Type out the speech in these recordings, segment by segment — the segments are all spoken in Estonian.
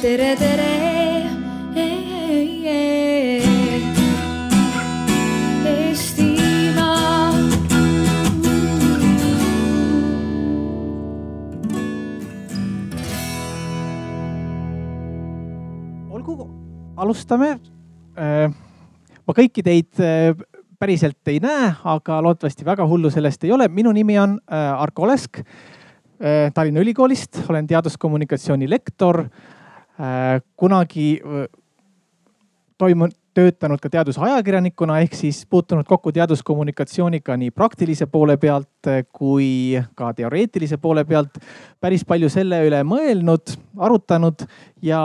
tere, tere. Olgu, alustame. ma kõiki teid äh, päriselt ei näe, aga loodetavasti väga hullu sellest ei ole. minu nimi on äh, Arko Olesk äh, Tallinna Ülikoolist, olen teaduskommunikatsiooni lektor. Kunagi toimunud, töötanud ka teadusajakirjanikuna ehk siis puutunud kokku teaduskommunikatsiooniga nii praktilise poole pealt kui ka teoreetilise poole pealt. päris palju selle üle mõelnud, arutanud ja,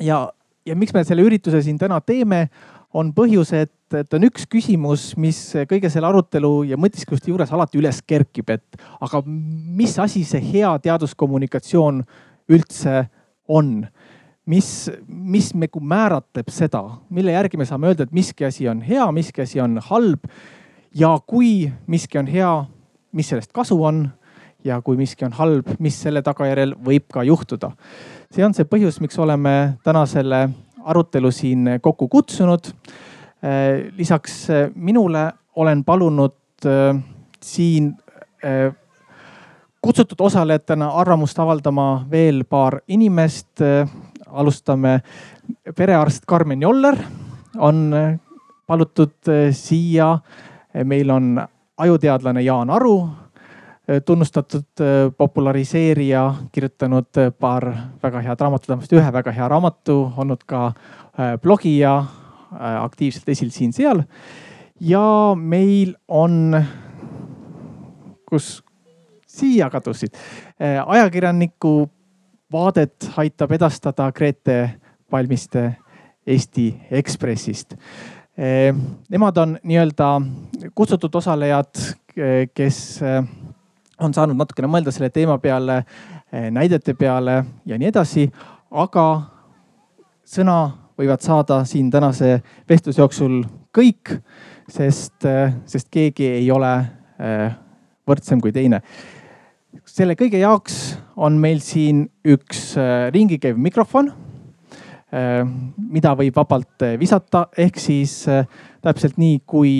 ja, ja miks me selle ürituse siin täna teeme, on põhjus, et, et on üks küsimus, mis kõige selle arutelu ja mõtiskluste juures alati üles kerkib, et aga mis asi see hea teaduskommunikatsioon üldse on? mis, mis nagu määratleb seda, mille järgi me saame öelda, et miski asi on hea, miski asi on halb. ja kui miski on hea, mis sellest kasu on ja kui miski on halb, mis selle tagajärjel võib ka juhtuda. see on see põhjus, miks oleme täna selle arutelu siin kokku kutsunud. lisaks minule olen palunud äh, siin äh, kutsutud osalejatena arvamust avaldama veel paar inimest. alustame, perearst Karmen Joller on palutud siia. meil on ajuteadlane Jaan Aru, tunnustatud populariseerija, kirjutanud paar väga head raamatut, vähemasti ühe väga hea raamatu, olnud ka blogija, aktiivselt esil siin-seal. ja meil on, kus siia kadusid. ajakirjaniku vaadet aitab edastada Grete Palmiste Eesti Ekspressist. Nemad on nii-öelda kutsutud osalejad, kes on saanud natukene mõelda selle teema peale, näidete peale ja nii edasi. aga sõna võivad saada siin tänase vestluse jooksul kõik, sest, sest keegi ei ole võrdsem kui teine selle kõige jaoks on meil siin üks äh, ringi käiv mikrofon, äh, mida võib vabalt äh, visata, ehk siis täpselt nii, kui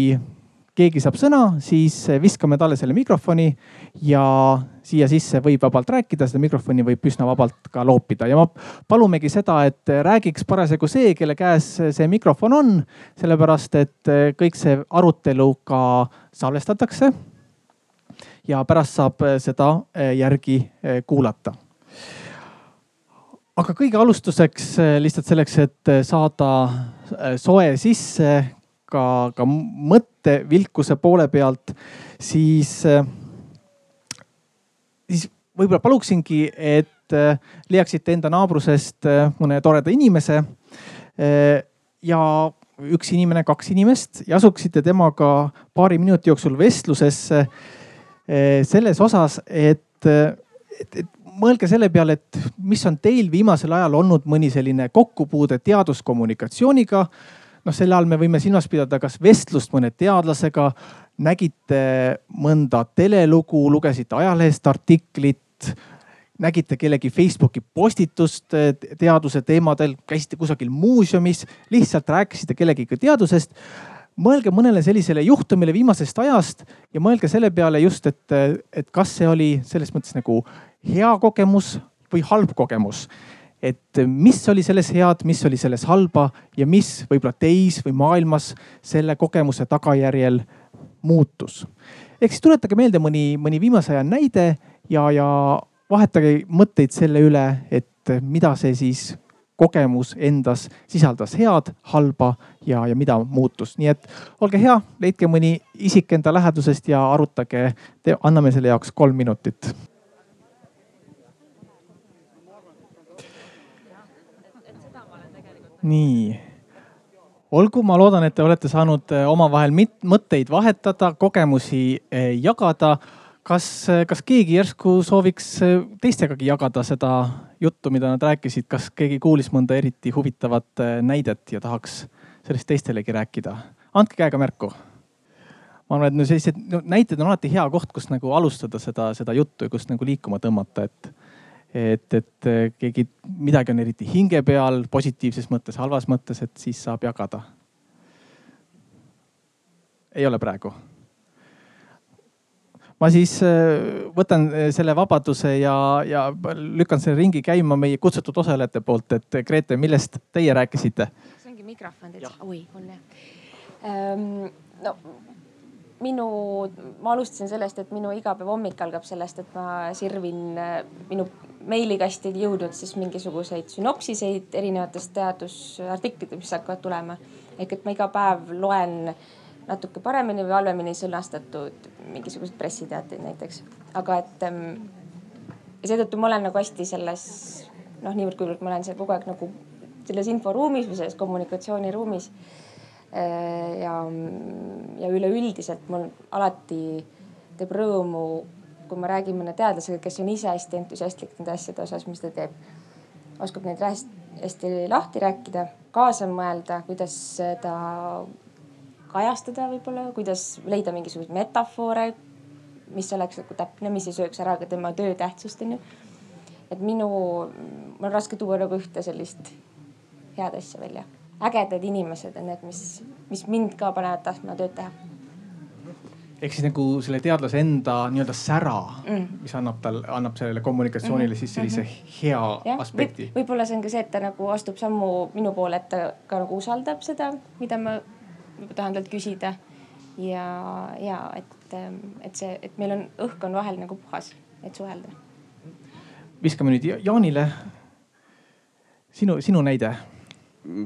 keegi saab sõna, siis viskame talle selle mikrofoni ja siia sisse võib vabalt rääkida, seda mikrofoni võib üsna vabalt ka loopida. Ja ma palumegi seda, et räägiks parasjagu see, kelle käes see mikrofon on, sellepärast et kõik see arutelu ka salvestatakse ja pärast saab äh, seda äh, järgi äh, kuulata. aga kõige alustuseks lihtsalt selleks, et saada soe sisse ka, ka mõttevilkuse poole pealt, siis, siis võib-olla paluksingi, et leiaksite enda naabrusest mõne toreda inimese ja üks inimene, kaks inimest ja asuksite temaga paari minuti jooksul vestlusesse selles osas, et, et, et mõelge selle peale, et mis on teil viimasel ajal olnud mõni selline kokkupuude teaduskommunikatsiooniga. noh, selle all me võime silmas pidada kas vestlust mõne teadlasega, nägite mõnda telelugu, lugesite ajalehest artiklit, nägite kellegi Facebooki postitust eh, teaduse teemadel, käisite kusagil muuseumis, lihtsalt rääkisite kellegiga teadusest mõelge mõnele sellisele juhtumile viimasest ajast ja mõelge selle peale just, et, et kas see oli selles mõttes nagu hea kogemus või halb kogemus. et mis oli selles head, mis oli selles halba ja mis võib-olla teis või maailmas selle kogemuse tagajärjel muutus. ehk siis tuletage meelde mõni, mõni viimase aja näide ja, ja vahetage mõtteid selle üle, et mida see siis kogemus endas sisaldas head, halba ja, ja mida muutus. nii et olge hea, leidke mõni isik enda lähedusest ja arutage. anname selle jaoks kolm minutit. nii olgu, ma loodan, et te olete saanud eh, omavahel mõtteid vahetada, kogemusi eh, jagada kas, kas keegi järsku sooviks äh, teistegagi jagada seda juttu, mida nad rääkisid, kas keegi kuulis mõnda eriti huvitavat äh, näidet ja tahaks sellest teistelegi rääkida? andke käega märku. ma arvan, et no sellised no, näited on alati hea koht, kus nagu alustada seda, seda juttu ja kust nagu liikuma tõmmata, et, et, et keegi, midagi on eriti hinge peal, positiivses mõttes, halvas mõttes, et siis saab jagada. ei ole praegu ma siis äh, võtan äh, selle vabaduse ja, ja lükkan selle ringi käima meie kutsutud osalejate poolt, et Grete, millest teie rääkisite? see ongi mikrofon täitsa, oi on jah ähm,. no minu, ma alustasin sellest, et minu igapäeva hommik algab sellest, et ma sirvin äh, minu meilikasti jõudnud siis mingisuguseid sünopsiseid erinevatest teadusartiklitest, mis hakkavad tulema. ehk et ma iga päev loen äh, natuke paremini või halvemini sõnastatud mingisuguseid pressiteateid näiteks. aga et ähm, seetõttu ma olen nagu hästi selles noh, niivõrd-kuivõrd ma olen seal kogu aeg nagu selles inforuumis või selles kommunikatsiooniruumis. Äh, ja, ja üleüldiselt mul alati teeb rõõmu, kui ma räägin mõne teadlasega, kes on ise hästi entusiastlik nende asjade osas, mis ta teeb. oskab neid hästi lahti rääkida, kaasa mõelda, kuidas seda kajastada võib-olla, kuidas leida mingisuguseid metafoore, mis oleks nagu täpne, mis ei sööks ära ka tema töö tähtsust, onju. et minu, mul on raske tuua nagu ühte sellist head asja välja. ägedad inimesed on need, mis, mis mind ka panevad tahtma tööd teha ehk siis nagu selle teadlase enda nii-öelda sära mm., mis annab tal, annab sellele kommunikatsioonile mm -hmm. siis sellise mm -hmm. hea ja, aspekti võib. võib-olla see on ka see, et ta nagu astub sammu minu poole, et ta ka nagu usaldab seda, mida ma tahan talt küsida. ja, ja et, et see, et meil on, õhk on vahel nagu puhas, et suhelda. viskame nüüd Jaanile. sinu, sinu näide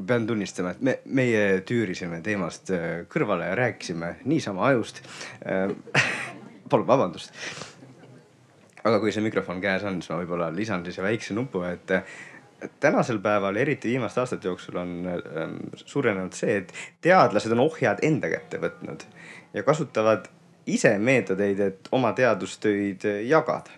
pean tunnistama, et me, meie tüürisime teemast äh, kõrvale ja rääkisime niisama ajust. Äh, palun vabandust. aga kui see mikrofon käes on, siis ma võib-olla lisan siis väikse nupu, et tänasel päeval, eriti viimaste aastate jooksul on ähm, suurenenud see, et teadlased on ohjad enda kätte võtnud ja kasutavad ise meetodeid, et oma teadustöid jagada.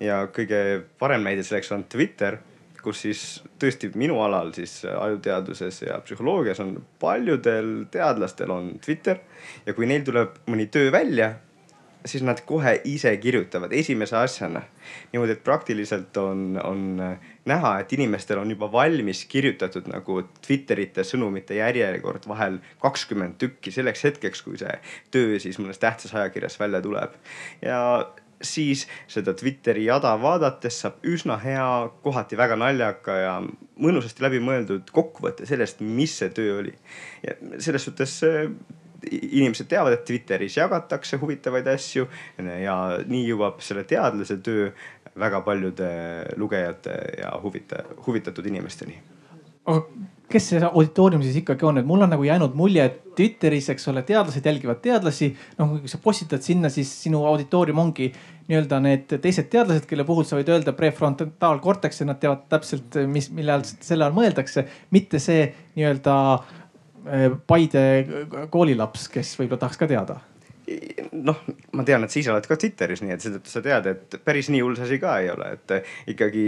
ja kõige parem näide selleks on Twitter, kus siis tõesti minu alal siis ajuteaduses ja psühholoogias on paljudel teadlastel on Twitter ja kui neil tuleb mõni töö välja siis nad kohe ise kirjutavad esimese asjana. niimoodi, et praktiliselt on, on näha, et inimestel on juba valmis kirjutatud nagu Twitterite sõnumite järjekord vahel kakskümmend tükki selleks hetkeks, kui see töö siis mõnes tähtsas ajakirjas välja tuleb. ja siis seda Twitteri jada vaadates saab üsna hea, kohati väga naljaka ja mõnusasti läbimõeldud kokkuvõte sellest, mis see töö oli. selles suhtes inimesed teavad, et Twitteris jagatakse huvitavaid asju ja nii jõuab selle teadlase töö väga paljude lugejate ja huvita, huvitatud inimesteni. kes see auditoorium siis ikkagi on, et mul on nagu jäänud mulje, et Twitteris, eks ole, teadlased jälgivad teadlasi. noh, kui sa postitad sinna, siis sinu auditoorium ongi nii-öelda need teised teadlased, kelle puhul sa võid öelda prefrontaalkorteks ja nad teavad täpselt, mis, mille all selle all mõeldakse, mitte see nii-öelda Paide koolilaps, kes võib-olla tahaks ka teada? noh, ma tean, et sa ise oled ka Twitteris, nii et seetõttu sa tead, et päris nii hull see asi ka ei ole, et ikkagi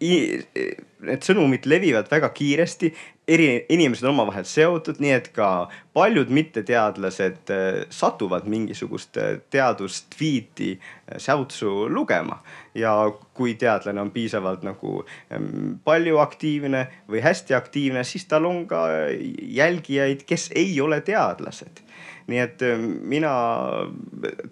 need sõnumid levivad väga kiiresti, eri inimesed on omavahel seotud, nii et ka paljud mitteteadlased äh, satuvad mingisugust äh, teadustviiti äh, säutsu lugema. ja kui teadlane on piisavalt nagu ähm, palju aktiivne või hästi aktiivne, siis tal on ka jälgijaid, kes ei ole teadlased nii et äh, mina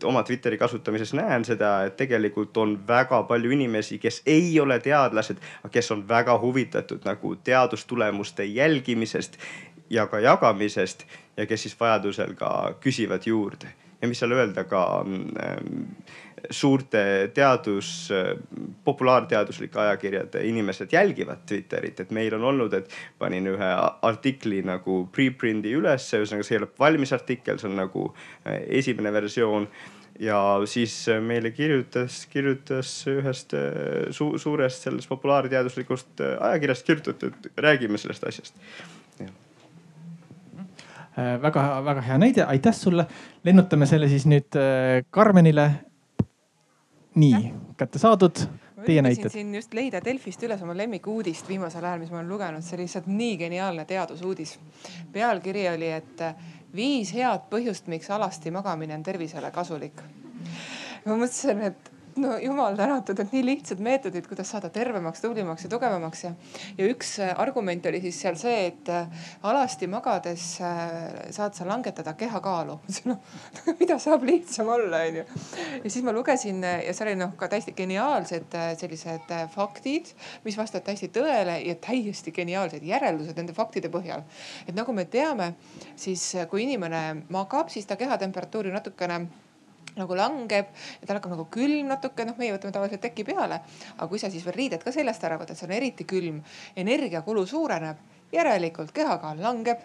oma Twitteri kasutamises näen seda, et tegelikult on väga palju inimesi, kes ei ole teadlased, kes on väga huvitatud nagu teadustulemuste jälgimisest ja ka jagamisest ja kes siis vajadusel ka küsivad juurde. Ja mis seal öelda ka ähm, suurte teadus, populaarteaduslike ajakirjade inimesed jälgivad Twitterit, et meil on olnud, et panin ühe artikli nagu preprint'i ülesse, ühesõnaga see ei ole valmis artikkel, see on nagu äh, esimene versioon. Ja siis meile kirjutas, kirjutas ühest äh, su suurest sellest populaarteaduslikust äh, ajakirjast kirjutati, et räägime sellest asjast. Väga-väga hea näide, aitäh sulle. lennutame selle siis nüüd Karmenile nii, kätte saadud, teie näited. siin just leida Delfist üles oma lemmikuudist viimasel ajal, mis ma olen lugenud, see oli lihtsalt nii geniaalne teadusuudis. pealkiri oli, et viis head põhjust, miks alasti magamine on tervisele kasulik. ma mõtlesin, et no jumal tänatud, et nii lihtsad meetodid, kuidas saada tervemaks, tublimaks ja tugevamaks ja. ja üks äh, argument oli siis seal see, et äh, alasti magades äh, saad sa langetada kehakaalu. noh, mida saab lihtsam olla, onju. ja siis ma lugesin ja seal oli noh ka täiesti geniaalsed sellised faktid, mis vastavad täiesti tõele ja täiesti geniaalsed järeldused nende faktide põhjal. et nagu me teame, siis kui inimene magab, siis ta kehatemperatuuri natukene nagu langeb ja tal hakkab nagu külm natuke, noh, meie võtame tavaliselt teki peale. aga kui sa siis veel riided ka seljast ära võtad, see on eriti külm, energiakulu suureneb, järelikult kehakaal langeb.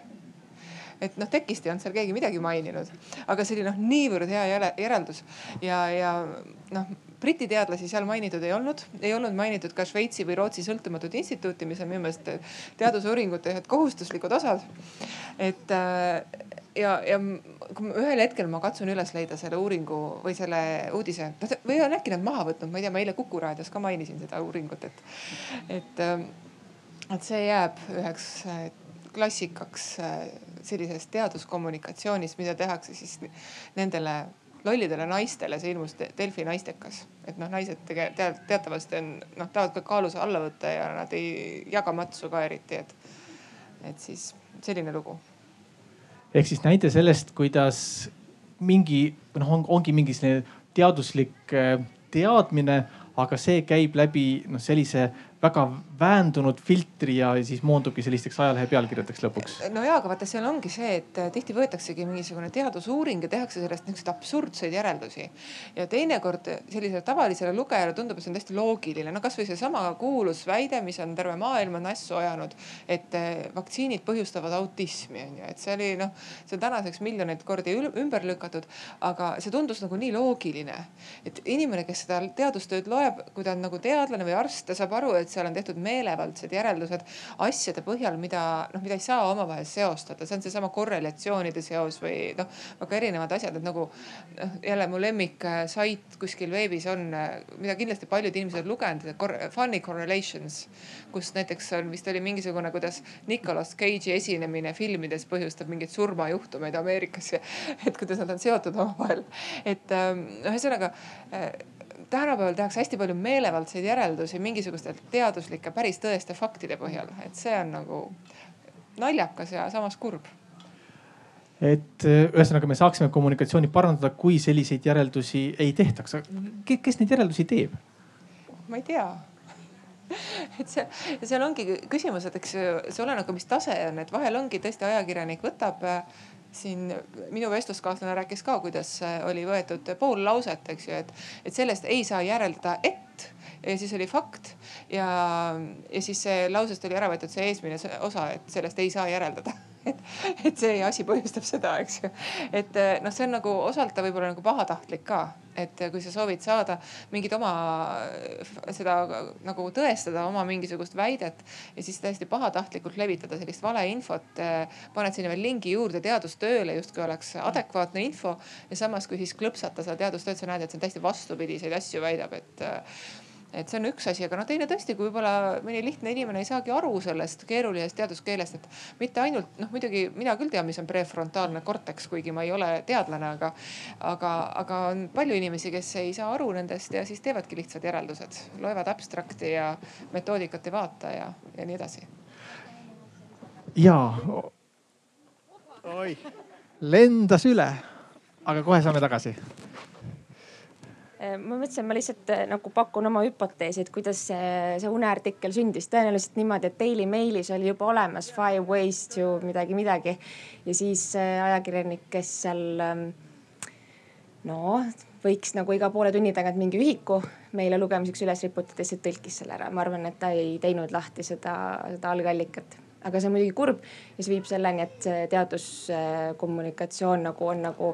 Et noh, tekist ei olnud seal keegi midagi maininud, aga see oli noh, niivõrd hea järeldus. Ja, ja noh, Briti teadlasi seal mainitud ei olnud, ei olnud mainitud ka Šveitsi või Rootsi sõltumatut instituuti, mis on minu meelest teadusuuringute ühed kohustuslikud osad. et äh, ja, ja kui ühel hetkel ma katsun üles leida selle uuringu või selle uudise või on äkki nad maha võtnud, ma ei tea, ma eile Kuku raadios ka mainisin seda uuringut, et, et, äh, et see jääb üheks äh, klassikaks sellises teaduskommunikatsioonis, mida tehakse siis nendele lollidele naistele, see ilmus Delfi naistekas. et noh, naised tegelikult teatavasti on noh, tahavad ka kaalus alla võtta ja nad ei jaga matsu ka eriti, et, et siis selline lugu. ehk siis näide sellest, kuidas mingi noh on,, ongi mingi selline teaduslik äh, teadmine, aga see käib läbi noh, sellise väga väändunud filtri ja siis moondubki sellisteks ajalehe pealkirjadeks lõpuks. no ja, aga vaata, seal ongi see, et äh, tihti võetaksegi mingisugune teadusuuring ja tehakse sellest niisuguseid absurdseid järeldusi. ja teinekord sellisele tavalisele lugejale tundub, et see on täiesti loogiline, no kasvõi seesama kuulus väide, mis on terve maailma nässu ajanud, et äh, vaktsiinid põhjustavad autismi on ju, et see oli noh, see on tänaseks miljoneid kordi ümber lükatud, aga see tundus nagu nii loogiline, et inimene, kes seda teadustööd loeb, kui ta on nagu teadlane või arst, ta saab aru, et et seal on tehtud meelevaldsed järeldused asjade põhjal, mida noh, mida ei saa omavahel seostada, see on seesama korrelatsioonide seos või noh, väga erinevad asjad, et nagu noh, jälle mu lemmik äh, sait kuskil veebis on, äh, mida kindlasti paljud inimesed on lugenud, funny correlations, kus näiteks on vist oli mingisugune, kuidas Nicolas Cage'i esinemine filmides põhjustab mingeid surmajuhtumeid Ameerikas ja et kuidas nad on seotud omavahel. et ähm, noh, ühesõnaga äh, tänapäeval tehakse hästi palju meelevaldseid järeldusi mingisuguste teaduslike päris tõeste faktide põhjal, et see on nagu naljakas ja samas kurb et äh, ühesõnaga me saaksime kommunikatsiooni parandada, kui selliseid järeldusi ei tehtaks. kes neid järeldusi teeb? ma ei tea et see, seal ongi küsimus, et eks see oleneb ka, mis tase on, et vahel ongi tõesti ajakirjanik võtab äh, siin minu vestluskaaslane rääkis ka, kuidas äh, oli võetud pool lauset, eks ju, et, et sellest ei saa järeldada, et ja siis oli fakt ja, ja siis lausest oli ära võetud see eesmine osa, et sellest ei saa järeldada et, et see asi põhjustab seda, eks ju. et noh, see on nagu osalt ta võib-olla nagu pahatahtlik ka, et kui sa soovid saada mingit oma seda nagu tõestada oma mingisugust väidet ja siis täiesti pahatahtlikult levitada sellist valeinfot. Paned sinna veel lingi juurde teadustööle, justkui oleks adekvaatne info ja samas, kui siis klõpsata seda teadustööd, sa näed, et see on täiesti vastupidiseid asju väidab, et et see on üks asi, aga noh, teine tõesti, kui võib-olla mõni lihtne inimene ei saagi aru sellest keerulisest teaduskeelest, et mitte ainult noh, muidugi mina küll tean, mis on prefrontaalne korteks, kuigi ma ei ole teadlane, aga, aga, aga on palju inimesi, kes ei saa aru nendest ja siis teevadki lihtsad järeldused, loevad abstrakti ja metoodikat ei vaata ja, ja nii edasi. ja. oi, lendas üle, aga kohe saame tagasi ma mõtlesin, ma lihtsalt äh, nagu pakun oma hüpoteesi, et kuidas see, see uneartikkel sündis. tõenäoliselt niimoodi, et Daily Mailis oli juba olemas five ways to midagi, midagi ja siis äh, ajakirjanik, kes seal ähm, no võiks nagu iga poole tunni tagant mingi ühiku meile lugemiseks üles riputada, siis tõlkis selle ära. ma arvan, et ta ei teinud lahti seda, seda algallikat aga see on muidugi kurb ja see viib selleni, et teaduskommunikatsioon nagu on nagu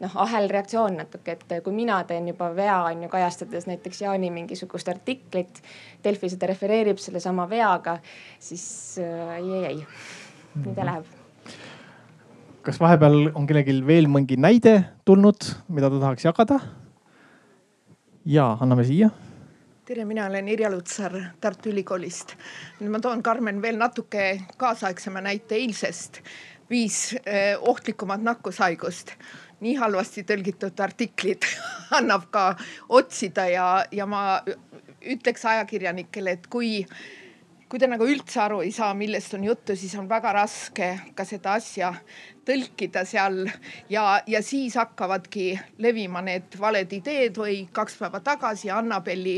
noh, ahelreaktsioon natuke, et kui mina teen juba vea, on ju, kajastades näiteks Jaani mingisugust artiklit. Delfi seda refereerib sellesama veaga, siis äh, ei, ei, ei, nii ta läheb. kas vahepeal on kellelgi veel mingi näide tulnud, mida ta tahaks jagada? ja anname siia tere, mina olen Irja Lutsar Tartu Ülikoolist. nüüd ma toon, Karmen, veel natuke kaasaegsema näite eilsest. viis eh, ohtlikumat nakkushaigust nii halvasti tõlgitud artiklid annab ka otsida ja, ja ma ütleks ajakirjanikele, et kui kui te nagu üldse aru ei saa, millest on juttu, siis on väga raske ka seda asja tõlkida seal ja, ja siis hakkavadki levima need valed ideed või kaks päeva tagasi Annabeli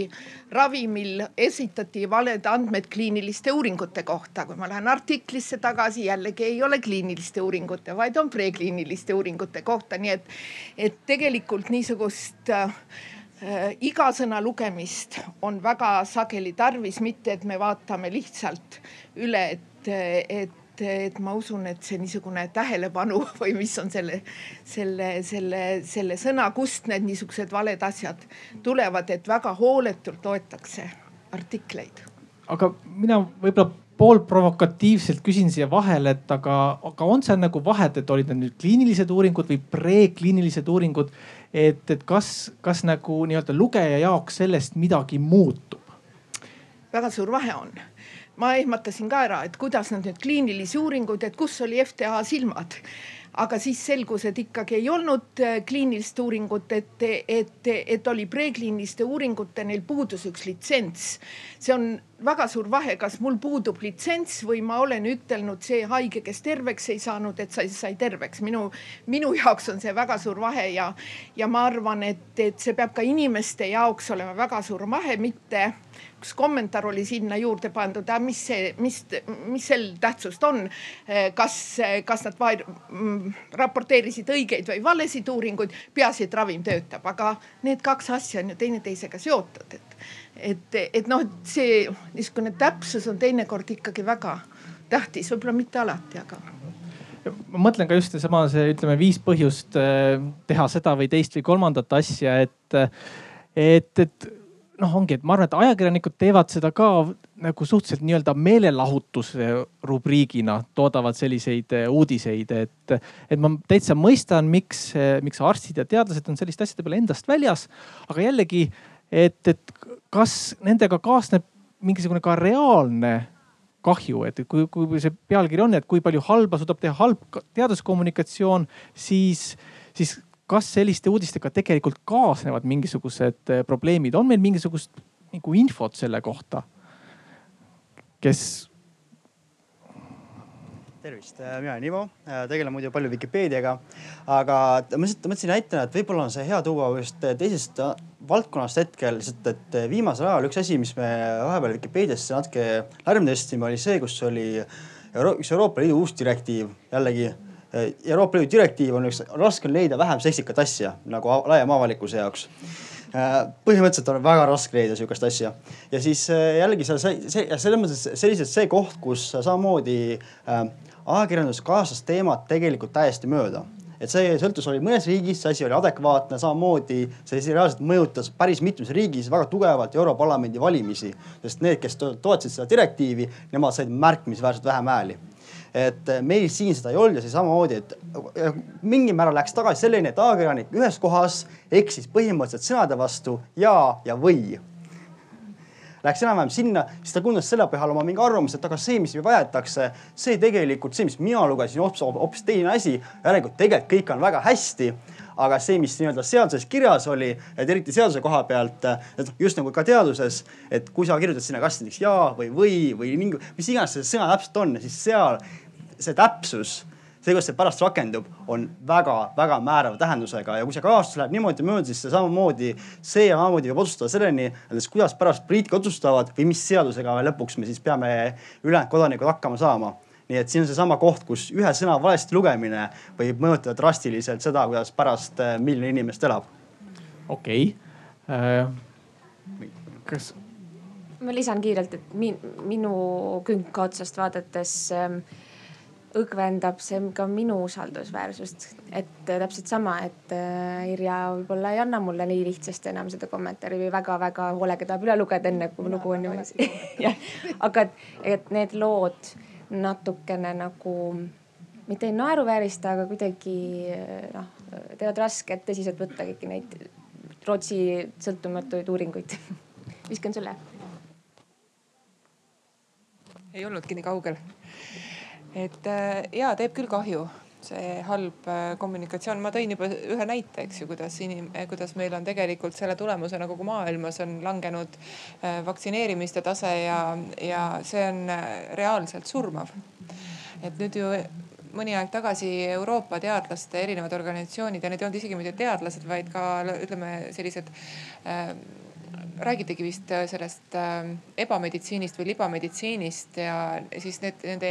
ravimil esitati valed andmed kliiniliste uuringute kohta. kui ma lähen artiklisse tagasi, jällegi ei ole kliiniliste uuringute, vaid on prekliiniliste uuringute kohta, nii et, et tegelikult niisugust äh, iga sõna lugemist on väga sageli tarvis, mitte et me vaatame lihtsalt üle, et, et et, et ma usun, et see niisugune tähelepanu või mis on selle, selle, selle, selle sõna, kust need niisugused valed asjad tulevad, et väga hooletult loetakse artikleid. aga mina võib-olla poolprovokatiivselt küsin siia vahele, et aga, aga on seal nagu vahet, et olid need nüüd kliinilised uuringud või prekliinilised uuringud. et, et kas, kas nagu nii-öelda lugeja jaoks sellest midagi muutub? väga suur vahe on ma ehmatasin ka ära, et kuidas nad nüüd kliinilisi uuringuid, et kus oli FTA silmad aga siis selgus, et ikkagi ei olnud äh, kliinilist uuringut, et, et, et oli prekliiniliste uuringute, neil puudus üks litsents. see on väga suur vahe, kas mul puudub litsents või ma olen ütelnud, see haige, kes terveks ei saanud, et sai, sai terveks. minu, minu jaoks on see väga suur vahe ja, ja ma arvan, et, et see peab ka inimeste jaoks olema väga suur vahe, mitte üks kommentaar oli sinna juurde pandud, mis see, mis, mis sel tähtsust on. kas, kas nad vahel mm, raporteerisid õigeid või valesid uuringuid, peaasi, et ravim töötab, aga need kaks asja on ju teineteisega seotud, et, et, et noh, see niisugune täpsus on teinekord ikkagi väga tähtis, võib-olla mitte alati, aga ma mõtlen ka just seesama, see ütleme viis põhjust eh, teha seda või teist või kolmandat asja, et, et, et noh, ongi, et ma arvan, et ajakirjanikud teevad seda ka nagu suhteliselt nii-öelda meelelahutuse rubriigina, toodavad selliseid eh, uudiseid, et, et ma täitsa mõistan, miks, miks arstid ja teadlased on selliste asjade peale endast väljas. aga jällegi, et, et kas nendega kaasneb mingisugune ka reaalne kahju, et kui, kui see pealkiri on, et kui palju halba suudab teha halb teaduskommunikatsioon, siis, siis kas selliste uudistega tegelikult kaasnevad mingisugused eh, probleemid, on meil mingisugust nagu infot selle kohta? kes? Tervist, äh, mina olen Ivo, äh, tegelen muidu palju Vikipeediaga, aga mõtlesin, mõtlesin näitena, et võib-olla on see hea tuua just teisest valdkonnast hetkel, lihtsalt et viimasel ajal üks asi, mis me vahepeal Vikipeediasse natuke lärmi tõstsime, oli see, kus oli Euro üks Euroopa Liidu uus direktiiv, jällegi Äh, Euroopa Liidu direktiiv on üks, raske on leida vähem seksikat asja nagu laiema avalikkuse jaoks. Äh, põhimõtteliselt on väga raske leida sihukest asja. Ja siis äh, jällegi seal see, see selles mõttes selliselt see koht, kus samamoodi äh, ajakirjandus kaasas teemat tegelikult täiesti mööda. Et see sõltus oli mõnes riigis, see asi oli adekvaatne, samamoodi see reaalselt mõjutas päris mitmes riigis väga tugevalt Europarlamendi valimisi, sest need, kes toetasid seda direktiivi, nemad said märkimisväärselt vähem hääli. Et meil siin seda ei olnud ja see samamoodi, et mingil määral läks tagasi selleni, et ajakirjanik ühes kohas eksis põhimõtteliselt sõnade vastu ja ja või läks enam-vähem sinna, siis ta kujundas selle põhjal oma mingi arvamuse, et aga see, mis väidetakse, see tegelikult, see, mis mina lugesin, hoopis, hoopis teine asi. järelikult tegelikult kõik on väga hästi. aga see, mis nii-öelda seaduses kirjas oli, et eriti seaduse koha pealt, et just nagu ka teaduses, et kui sa kirjutad sinna kas näiteks ja või või või mingi, mis iganes see sõna täpselt on, siis seal see täpsus see, kuidas see pärast rakendub, on väga-väga määrava tähendusega ja kui see kaastus läheb niimoodi mööda, siis see samamoodi, see samamoodi võib otsustada selleni, kuidas pärast poliitikud otsustavad või mis seadusega lõpuks me siis peame ülejäänud kodanikud hakkama saama nii et siin on seesama koht, kus ühe sõna valesti lugemine võib mõjutada drastiliselt seda, kuidas pärast äh, miljon inimest elab. okei okay. äh,. kas? ma lisan kiirelt, et min, minu künka otsast vaadates äh, õgvendab see ka minu usaldusväärsust. et täpselt sama, et äh, Irja võib-olla ei anna mulle nii lihtsasti enam seda kommentaari või väga-väga hoolega tahab üle lugeda, enne kui lugu on niimoodi. jah, aga et, et need lood natukene nagu mitte ei naeruväärista, aga kuidagi noh, teevad rasket tõsiselt võtta kõiki neid Rootsi sõltumatuid uuringuid viskan sulle. ei olnudki nii kaugel et äh, ja teeb küll kahju, see halb äh, kommunikatsioon, ma tõin juba ühe näite, eks ju, kuidas inim-, kuidas meil on tegelikult selle tulemusena kogu maailmas on langenud äh, vaktsineerimiste tase ja, ja see on reaalselt surmav. et nüüd ju mõni aeg tagasi Euroopa teadlaste erinevad organisatsioonid ja need ei olnud isegi mitte teadlased, vaid ka ütleme sellised äh, räägitigi vist äh, sellest äh, ebameditsiinist või libameditsiinist ja siis need, nende,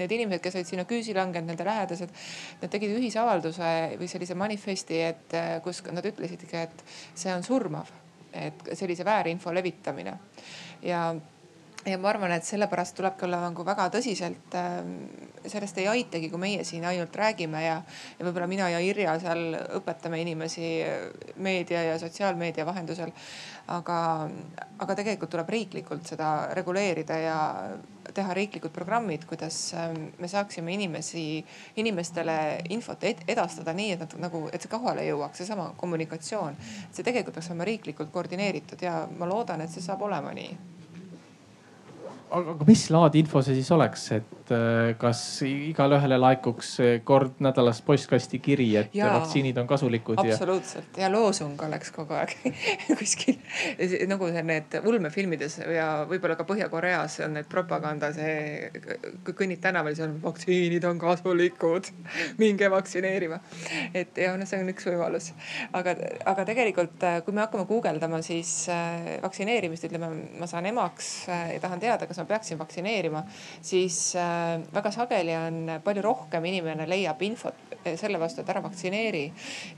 need inimesed, kes olid sinna küüsi langenud, nende lähedased. Nad tegid ühisavalduse või sellise manifesti, et äh, kus nad ütlesidki, et see on surmav, et sellise väärinfo levitamine ja ja ma arvan, et sellepärast tulebki olla nagu väga tõsiselt äh,. sellest ei aitagi, kui meie siin ainult räägime ja, ja võib-olla mina ja Irja seal õpetame inimesi meedia ja sotsiaalmeedia vahendusel. aga, aga tegelikult tuleb riiklikult seda reguleerida ja teha riiklikud programmid, kuidas ähm, me saaksime inimesi, inimestele infot edastada nii, et nad nagu, et see kohale jõuaks, seesama kommunikatsioon. see tegelikult peaks olema riiklikult koordineeritud ja ma loodan, et see saab olema nii aga mis laadi info see siis oleks, et äh, kas igale ühele laekuks kord nädalas postkasti kiri, et ja, vaktsiinid on kasulikud? absoluutselt ja, ja loosung oleks kogu aeg kuskil nagu need ulmefilmides ja võib-olla ka Põhja-Koreas on need propaganda, see kui kõnnid tänaval, siis on vaktsiinid on kasulikud, minge vaktsineerima. et ja noh, see on üks võimalus, aga, aga tegelikult, kui me hakkame guugeldama, siis äh, vaktsineerimist, ütleme, ma saan emaks äh, ja tahan teada, kas ma peaksin vaktsineerima, siis äh, väga sageli on palju rohkem inimene leiab infot äh, selle vastu, et ära vaktsineeri.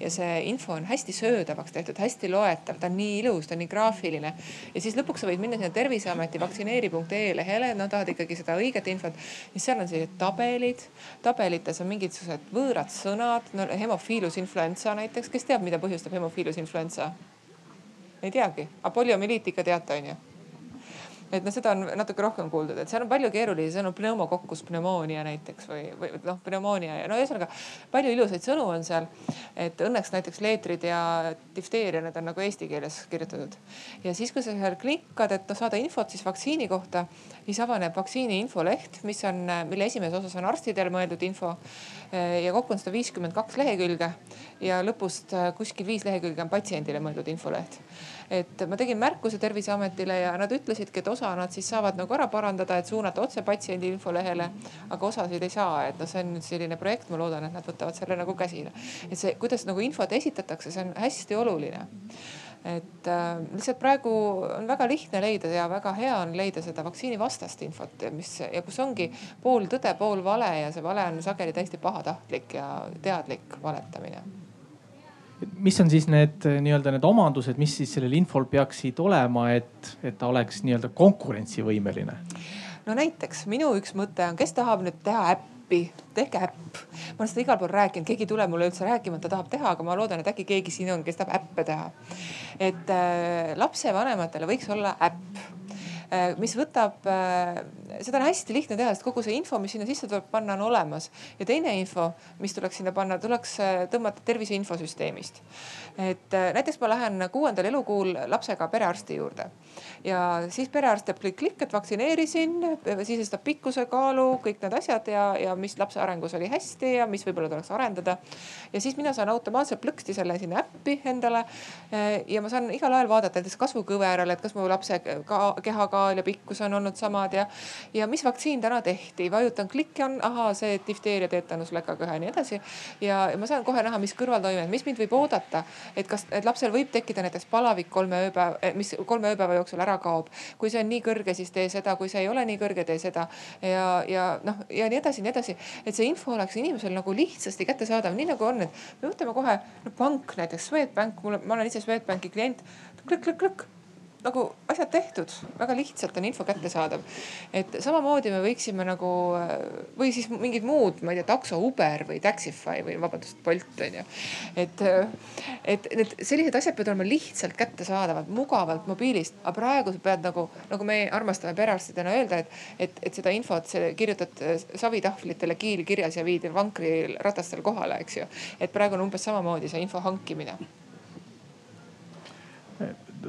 ja see info on hästi söödavaks tehtud, hästi loetav, ta on nii ilus, ta on nii graafiline. ja siis lõpuks sa võid minna sinna terviseameti vaktsineeri.ee lehele, no tahad ikkagi seda õiget infot. ja seal on sellised tabelid, tabelites on mingisugused võõrad sõnad, no hemofiilus influenza näiteks, kes teab, mida põhjustab hemofiilus influenza? ei teagi, aga poliomüliit ikka teate, onju et noh, seda on natuke rohkem kuuldud, et seal on palju keerulisi sõnu, pneumokokkus pneumoonia näiteks või, või noh, pneumoonia ja no ühesõnaga palju ilusaid sõnu on seal. et õnneks näiteks leetrid ja difteeria, need on nagu eesti keeles kirjutatud. ja siis, kui sa seal klikkad, et noh saada infot siis vaktsiini kohta, siis avaneb vaktsiini infoleht, mis on, mille esimeses osas on arstidele mõeldud info. ja kokku on sada viiskümmend kaks lehekülge ja lõpust kuskil viis lehekülge on patsiendile mõeldud infoleht et ma tegin märkuse Terviseametile ja nad ütlesidki, et osa nad siis saavad nagu ära parandada, et suunata otse patsiendi infolehele. aga osasid ei saa, et noh, see on nüüd selline projekt, ma loodan, et nad võtavad selle nagu käsile. et see, kuidas nagu infot esitatakse, see on hästi oluline et äh, lihtsalt praegu on väga lihtne leida ja väga hea on leida seda vaktsiinivastast infot, mis ja kus ongi pool tõde, pool vale ja see vale on sageli täiesti pahatahtlik ja teadlik valetamine mis on siis need nii-öelda need omandused, mis siis sellel infol peaksid olema, et, et ta oleks nii-öelda konkurentsivõimeline? no näiteks minu üks mõte on, kes tahab nüüd teha äppi, tehke äpp. ma olen seda igal pool rääkinud, keegi ei tule mulle üldse rääkima, et ta tahab teha, aga ma loodan, et äkki keegi siin on, kes tahab äppe teha. et äh, lapsevanematele võiks olla äpp Äh, mis võtab, äh, seda on hästi lihtne teha, sest kogu see info, mis sinna sisse tuleb panna, on olemas. ja teine info, mis tuleks sinna panna, tuleks äh, tõmmata tervise infosüsteemist. Et näiteks ma lähen kuuendal elukuul lapsega perearsti juurde ja siis perearst teeb klikk-klikk, et vaktsineerisin, sisestab pikkuse, kaalu, kõik need asjad ja, ja mis lapse arengus oli hästi ja mis võib-olla tuleks arendada. ja siis mina saan automaatselt plõksti selle sinna äppi endale. ja ma saan igal ajal vaadata näiteks kasvukõveral, et kas mu lapse ka, kehakaal kaal ja pikkus on olnud samad ja, ja mis vaktsiin täna tehti, vajutan klikki on, ahaa, see difteeria, teetanus, läkaköha ja nii edasi. ja ma saan kohe näha, mis kõrvaltoimed, mis mind võib oodata, et kas, et lapsel võib tekkida näiteks palavik kolme ööpäeva, eh, mis kolme ööpäeva jooksul ära kaob. kui see on nii kõrge, siis tee seda, kui see ei ole nii kõrge, tee seda ja, ja noh, ja nii edasi, nii edasi. et see info oleks inimesel nagu lihtsasti kättesaadav, nii nagu on, et me võtame kohe no, pank näiteks, Swedbank, mul, ma olen ise Swedbanki klient klõkk-klõkk-klõkk nagu asjad tehtud, väga lihtsalt on info kättesaadav. et samamoodi me võiksime nagu või siis mingid muud, ma ei tea, takso Uber või Taxify või vabandust, Bolt on ju. et, et need sellised asjad peavad olema lihtsalt kättesaadavad, mugavalt mobiilist, aga praegu sa pead nagu, nagu me armastame perearstidena öelda, et, et, et seda infot kirjutad savitahvlitele kiil kirjas ja viid vankriratastel kohale, eks ju. et praegu on umbes samamoodi see info hankimine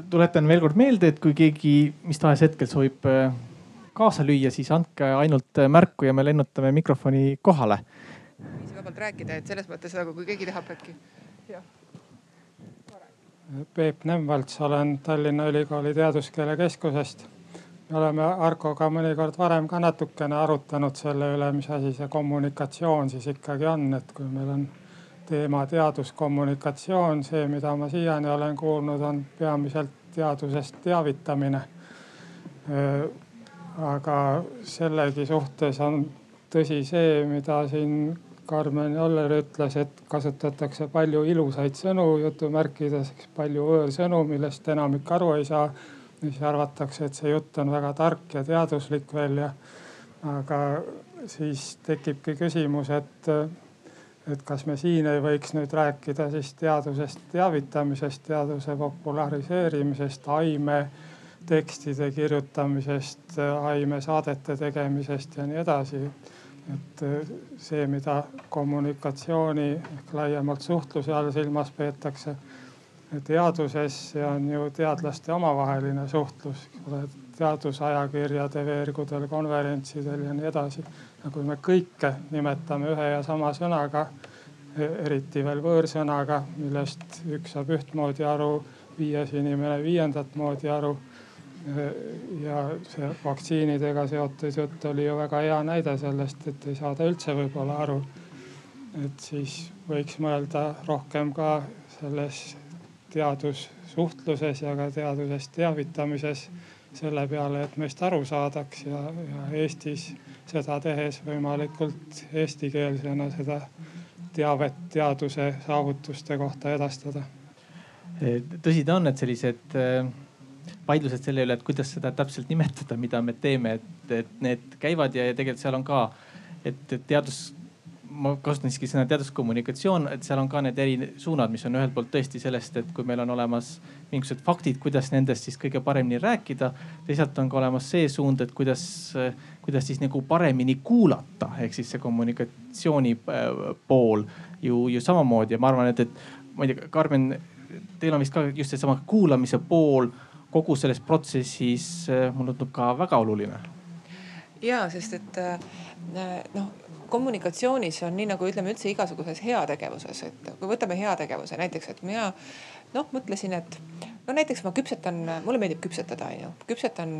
tuletan veel kord meelde, et kui keegi mis tahes hetkel soovib äh, kaasa lüüa, siis andke ainult äh, märku ja me lennutame mikrofoni kohale. mikrofon rääkida, et selles mõttes nagu, kui keegi tahab äkki. jah. Peep Nemvalts, olen Tallinna Ülikooli Teaduskeele Keskusest. me oleme Arkoga mõnikord varem ka natukene arutanud selle üle, mis asi see kommunikatsioon siis ikkagi on, et kui meil on teema teaduskommunikatsioon, see, mida ma siiani olen kuulnud, on peamiselt teadusest teavitamine. aga sellegi suhtes on tõsi see, mida siin Karmen Joller ütles, et kasutatakse palju ilusaid sõnu jutumärkides, palju võõrsõnu, millest enamik aru ei saa. siis arvatakse, et see jutt on väga tark ja teaduslik veel ja, aga siis tekibki küsimus, et et kas me siin ei võiks nüüd rääkida siis teadusest teavitamisest, teaduse populariseerimisest, aimetekstide kirjutamisest, aimesaadete tegemisest ja nii edasi. et see, mida kommunikatsiooni ehk laiemalt suhtluse all silmas peetakse teaduses, see on ju teadlaste omavaheline suhtlus, teadusajakirjade veergudel, konverentsidel ja nii edasi ja kui me kõike nimetame ühe ja sama sõnaga, e, eriti veel võõrsõnaga, millest üks saab ühtmoodi aru, viies inimene viiendat moodi aru. E, ja see vaktsiinidega seotud jutt oli ju väga hea näide sellest, et ei saada üldse võib-olla aru. et siis võiks mõelda rohkem ka selles teadussuhtluses ja ka teadusest teavitamises selle peale, et meist aru saadaks ja, ja Eestis seda tehes võimalikult eestikeelsena seda teavet teaduse saavutuste kohta edastada. tõsi ta on, et sellised äh, vaidlused selle üle, et kuidas seda täpselt nimetada, mida me teeme, et, et need käivad ja, ja tegelikult seal on ka, et teadus ma kasutan siiski sõna teaduskommunikatsioon, et seal on ka need eri suunad, mis on ühelt poolt tõesti sellest, et kui meil on olemas mingisugused faktid, kuidas nendest siis kõige paremini rääkida. teisalt on ka olemas see suund, et kuidas, kuidas siis nagu paremini kuulata, ehk siis see kommunikatsiooni äh, pool ju, ju samamoodi ja ma arvan, et, et ma ei tea, Karmen, teil on vist ka just seesama kuulamise pool kogu selles protsessis äh, mulle tundub ka väga oluline. ja sest, et äh, noh kommunikatsioonis on nii nagu ütleme üldse igasuguses heategevuses, et kui võtame heategevuse näiteks, et mina noh, mõtlesin, et no näiteks ma küpsetan, mulle meeldib küpsetada, onju, küpsetan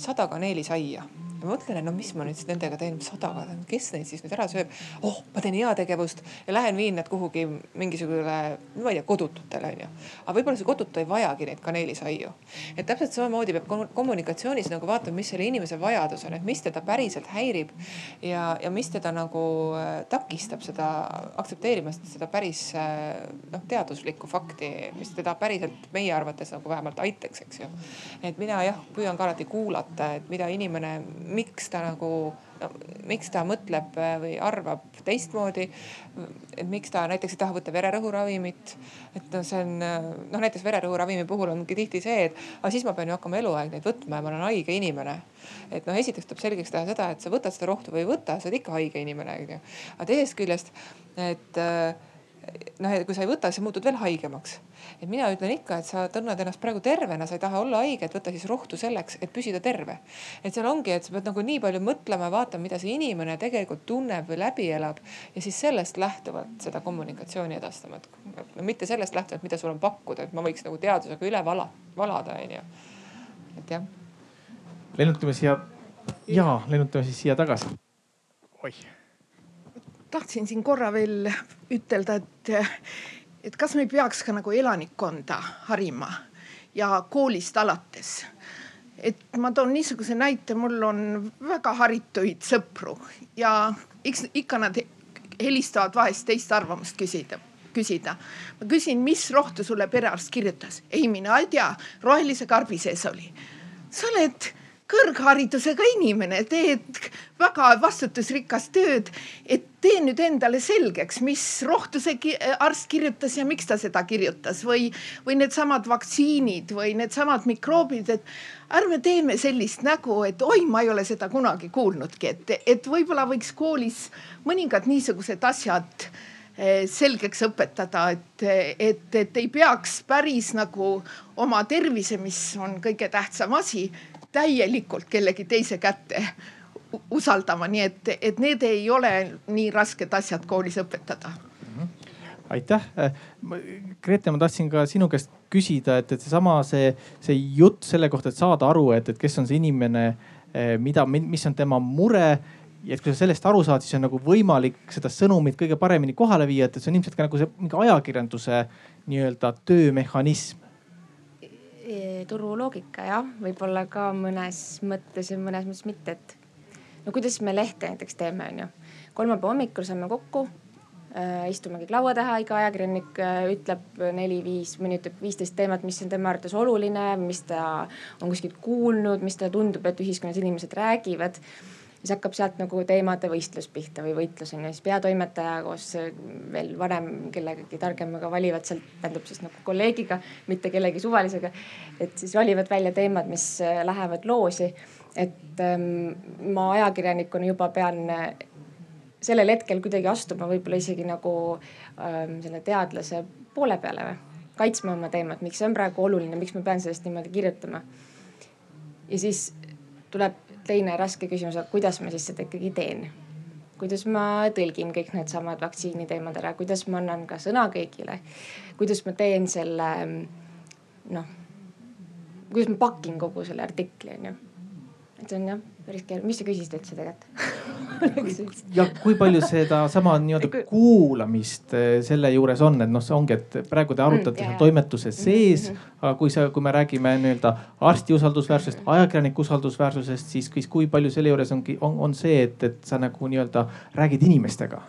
sada kaneelisaia ja mõtlen, et no mis ma nüüd siis nendega teen, sadaga, kes neid siis nüüd ära sööb. oh, ma teen heategevust ja lähen viin nad kuhugi mingisugusele, ma ei tea, kodututele onju. aga võib-olla see kodutu ei vajagi neid kaneelisaiu. et täpselt samamoodi peab kommunikatsioonis nagu vaatama, mis selle inimese vajadus on, et mis teda päriselt häirib. ja, ja mis teda nagu äh, takistab seda aktsepteerimast, seda päris äh, noh, teaduslikku fakti, mis teda päriselt meie arvates nagu vähemalt aitaks, eks ju. et mina jah, püüan ka alati kuulata, et mida inimene miks ta nagu no,, miks ta mõtleb äh, või arvab teistmoodi. et miks ta näiteks ei taha võtta vererõhuravimit. et noh, see on äh, noh, näiteks vererõhuravimi puhul ongi tihti see, et aga siis ma pean ju hakkama eluaeg neid võtma ja ma olen haige inimene. et noh, esiteks tuleb selgeks teha seda, et sa võtad seda rohtu või ei võta, sa oled ikka haige inimene, onju. aga teisest küljest, et äh, noh, et kui sa ei võta, siis sa muutud veel haigemaks. et mina ütlen ikka, et sa tunned ennast praegu tervena, sa ei taha olla haige, et võta siis rohtu selleks, et püsida terve. et seal ongi, et sa pead nagu nii palju mõtlema, vaatama, mida see inimene tegelikult tunneb või läbi elab ja siis sellest lähtuvalt seda kommunikatsiooni edastama, et no mitte sellest lähtuvalt, mida sul on pakkuda, et ma võiks nagu teadusega üle vala, valada, onju. et jah. lennutame siia ja lennutame siis siia tagasi. oih tahtsin siin korra veel ütelda, et, et kas me ei peaks ka nagu elanikkonda harima ja koolist alates. et ma toon niisuguse näite, mul on väga harituid sõpru ja eks ikka nad helistavad vahest teist arvamust küsida küsida. ma küsin, mis rohtu sulle perearst kirjutas? ei, mina ei tea, rohelise karbi sees oli. sa oled kõrgharidusega inimene, teed väga vastutusrikast tööd, et tee nüüd endale selgeks, mis rohtu see arst kirjutas ja miks ta seda kirjutas või, või needsamad vaktsiinid või needsamad mikroobid, et ärme teeme sellist nägu, et oi, ma ei ole seda kunagi kuulnudki, et, et võib-olla võiks koolis mõningad niisugused asjad eh, selgeks õpetada, et, et, et ei peaks päris nagu oma tervise, mis on kõige tähtsam asi täielikult kellegi teise kätte usaldama, nii et, et need ei ole nii rasked asjad koolis õpetada aitäh. Grete, ma tahtsin ka sinu käest küsida, et, et seesama, see, see jutt selle kohta, et saada aru, et, et kes on see inimene, eh, mida, mis on tema mure ja et kui sa sellest aru saad, siis on nagu võimalik seda sõnumit kõige paremini kohale viia, et see on ilmselt ka nagu see mingi ajakirjanduse nii-öelda töömehhanism. E, turuloogika jah, võib-olla ka mõnes mõttes ja mõnes mõttes mitte, et no kuidas me lehte näiteks teeme, onju. kolmapäeva hommikul saame kokku äh,, istume kõik laua taha, iga ajakirjanik äh, ütleb neli-viis, mõni ütleb viisteist teemat, mis on tema arvates oluline, mis ta on kuskilt kuulnud, mis talle tundub, et ühiskonnas inimesed räägivad siis hakkab sealt nagu teemade võistlus pihta või võitlus on ju, siis peatoimetaja koos veel vanem kellegagi targemaga valivad sealt, tähendab siis nagu kolleegiga, mitte kellegi suvalisega. et siis valivad välja teemad, mis äh, lähevad loosi. et ähm, ma ajakirjanikuna juba pean äh, sellel hetkel kuidagi astuma võib-olla isegi nagu ähm, selle teadlase poole peale või kaitsma oma teemat, miks see on praegu oluline, miks ma pean sellest niimoodi kirjutama. ja siis tuleb teine raske küsimus, kuidas ma siis seda ikkagi teen? kuidas ma tõlgin kõik needsamad vaktsiiniteemad ära, kuidas ma annan ka sõna kõigile? kuidas ma teen selle noh, kuidas ma pakin kogu selle artikli onju. et see on jah päris keeruline, mis sa küsisid üldse tegelikult ja kui palju sedasama nii-öelda kuulamist eh, selle juures on, et noh, see ongi, et praegu te arutate mm, seal toimetuse mhm, sees mm. -hmm. aga kui sa, kui me räägime nii-öelda arsti usaldusväärsusest, ajakirjaniku usaldusväärsusest, siis, siis kui palju selle juures ongi, on, on see, et, et sa nagu nii-öelda räägid inimestega?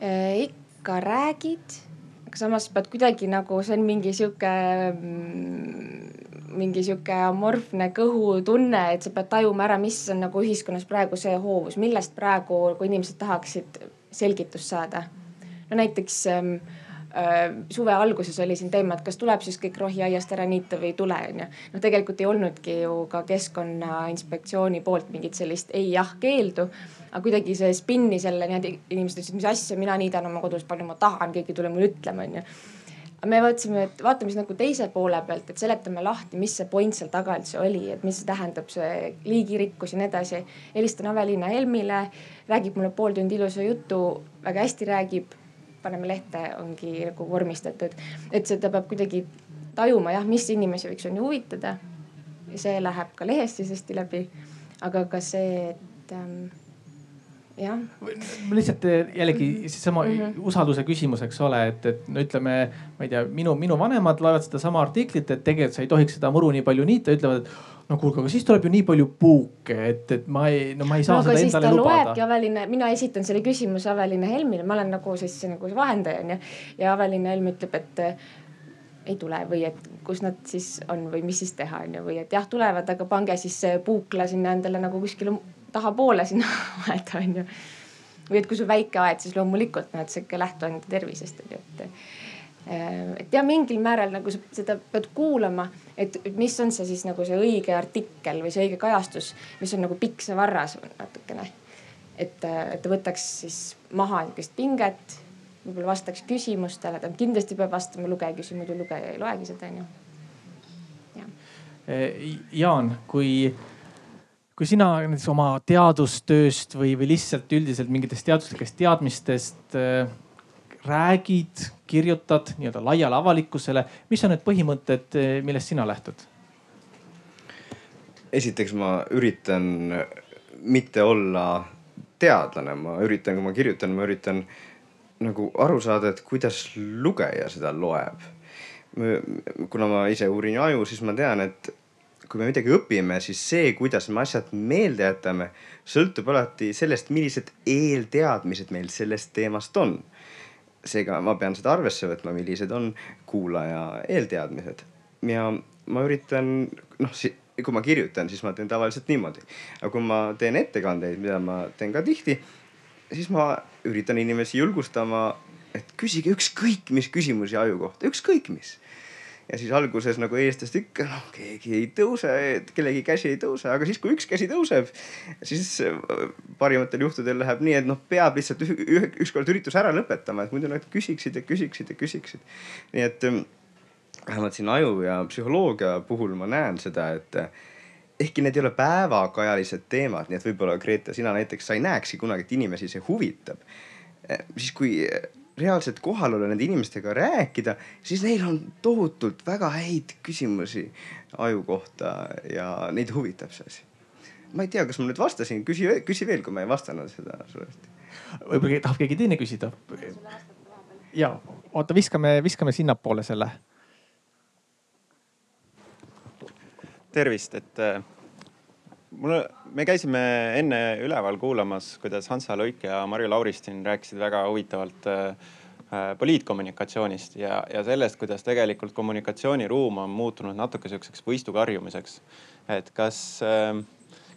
Äh, ikka räägid aga samas pead kuidagi nagu, see on mingi sihuke, mm, mingi sihuke amorfne kõhutunne, et sa pead tajuma ära, mis on nagu ühiskonnas praegu see hoovus, millest praegu, kui inimesed tahaksid selgitust saada. no näiteks ähm, äh, suve alguses oli siin teema, et kas tuleb siis kõik rohiaiast ära niita või ei tule, onju. noh, tegelikult ei olnudki ju ka keskkonnainspektsiooni poolt mingit sellist ei-jah keeldu aga kuidagi see spinni selle niimoodi, inimesed ütlesid, mis asja, mina niidan oma kodus palju ma tahan, keegi ei tule mulle ütlema, onju me mõtlesime, et vaatame siis nagu teise poole pealt, et seletame lahti, mis see point seal taga üldse oli, et mis see tähendab, see liigirikkus ja nii edasi. helistan Aveliina Helmile, räägib mulle pool tundi ilusa jutu, väga hästi räägib. paneme lehte, ongi nagu vormistatud, et seda peab kuidagi tajuma jah, mis inimesi võiks on ju huvitada. see läheb ka lehes siis hästi läbi. aga ka see, et ähm, lihtsalt eh, jällegi seesama mm -hmm. usalduse küsimus, eks ole, et, et no ütleme, ma ei tea, minu, minu vanemad loevad sedasama artiklit, et tegelikult sa ei tohiks seda muru nii palju niita, ütlevad, et no kuulge, aga siis tuleb ju nii palju puuke, et, et ma ei, no ma ei saa no, seda endale lubada. Aveline, mina esitan selle küsimuse Aveline Helmile, ma olen nagu siis nagu vahendaja onju. ja Aveline Helm ütleb, et eh, ei tule või et kus nad siis on või mis siis teha onju või et jah, tulevad, aga pange siis puukla sinna endale nagu kuskile tahapoole sinna aeda onju. või et kui sul väike aed, siis loomulikult näed sa ikka lähtu enda tervisest onju, et äh, et ja mingil määral nagu sa seda pead kuulama, et mis on see siis nagu see õige artikkel või see õige kajastus, mis on nagu pikk see varras natukene. et, äh, et ta võtaks siis maha niisugust pinget, võib-olla vastaks küsimustele, ta kindlasti peab vastama lugeja muidu lugeja ei loegi seda onju. Jaan, kui kui sina näiteks oma teadustööst või, või lihtsalt üldiselt mingitest teaduslikest teadmistest äh, räägid, kirjutad nii-öelda laiale avalikkusele, mis on need põhimõtted, äh, millest sina lähtud? esiteks ma üritan mitte olla teadlane, ma üritan, kui ma kirjutan, ma üritan nagu aru saada, et kuidas lugeja seda loeb. kuna ma ise uurin aju, siis ma tean, et kui me midagi õpime, siis see, kuidas me asjad meelde jätame, sõltub alati sellest, millised eelteadmised meil sellest teemast on. seega ma pean seda arvesse võtma, millised on kuulaja eelteadmised. Ja ma üritan noh, kui ma kirjutan, siis ma teen tavaliselt niimoodi, aga kui ma teen ettekandeid, mida ma teen ka tihti, siis ma üritan inimesi julgustama, et küsige ükskõik mis küsimusi aju kohta, ükskõik mis ja siis alguses nagu eestlast ikka noh, keegi ei tõuse, kellegi käsi ei tõuse, aga siis, kui üks käsi tõuseb, siis äh, parimatel juhtudel läheb nii, et noh, peab lihtsalt ükskord ürituse ära lõpetama, et muidu nad küsiksid ja küsiksid ja küsiksid. nii et ähm, vähemalt siin aju ja psühholoogia puhul ma näen seda, et ehkki need ei ole päevakajalised teemad, nii et võib-olla Grete, sina näiteks, sa ei näekski kunagi, et inimesi see huvitab. siis kui reaalselt kohal olla, nende inimestega rääkida, siis neil on tohutult väga häid küsimusi aju kohta ja neid huvitab see asi. ma ei tea, kas ma nüüd vastasin, küsi, küsi veel, kui ma ei vastanud seda suuresti. võib-olla tahab keegi teine küsida? ja oota, viskame, viskame sinnapoole selle tervist, et äh, mul, me käisime enne üleval kuulamas, kuidas Hansa Luik ja Marju Lauristin rääkisid väga huvitavalt äh, äh, poliitkommunikatsioonist ja, ja sellest, kuidas tegelikult kommunikatsiooniruum on muutunud natuke sihukeseks võistukarjumiseks. et kas äh,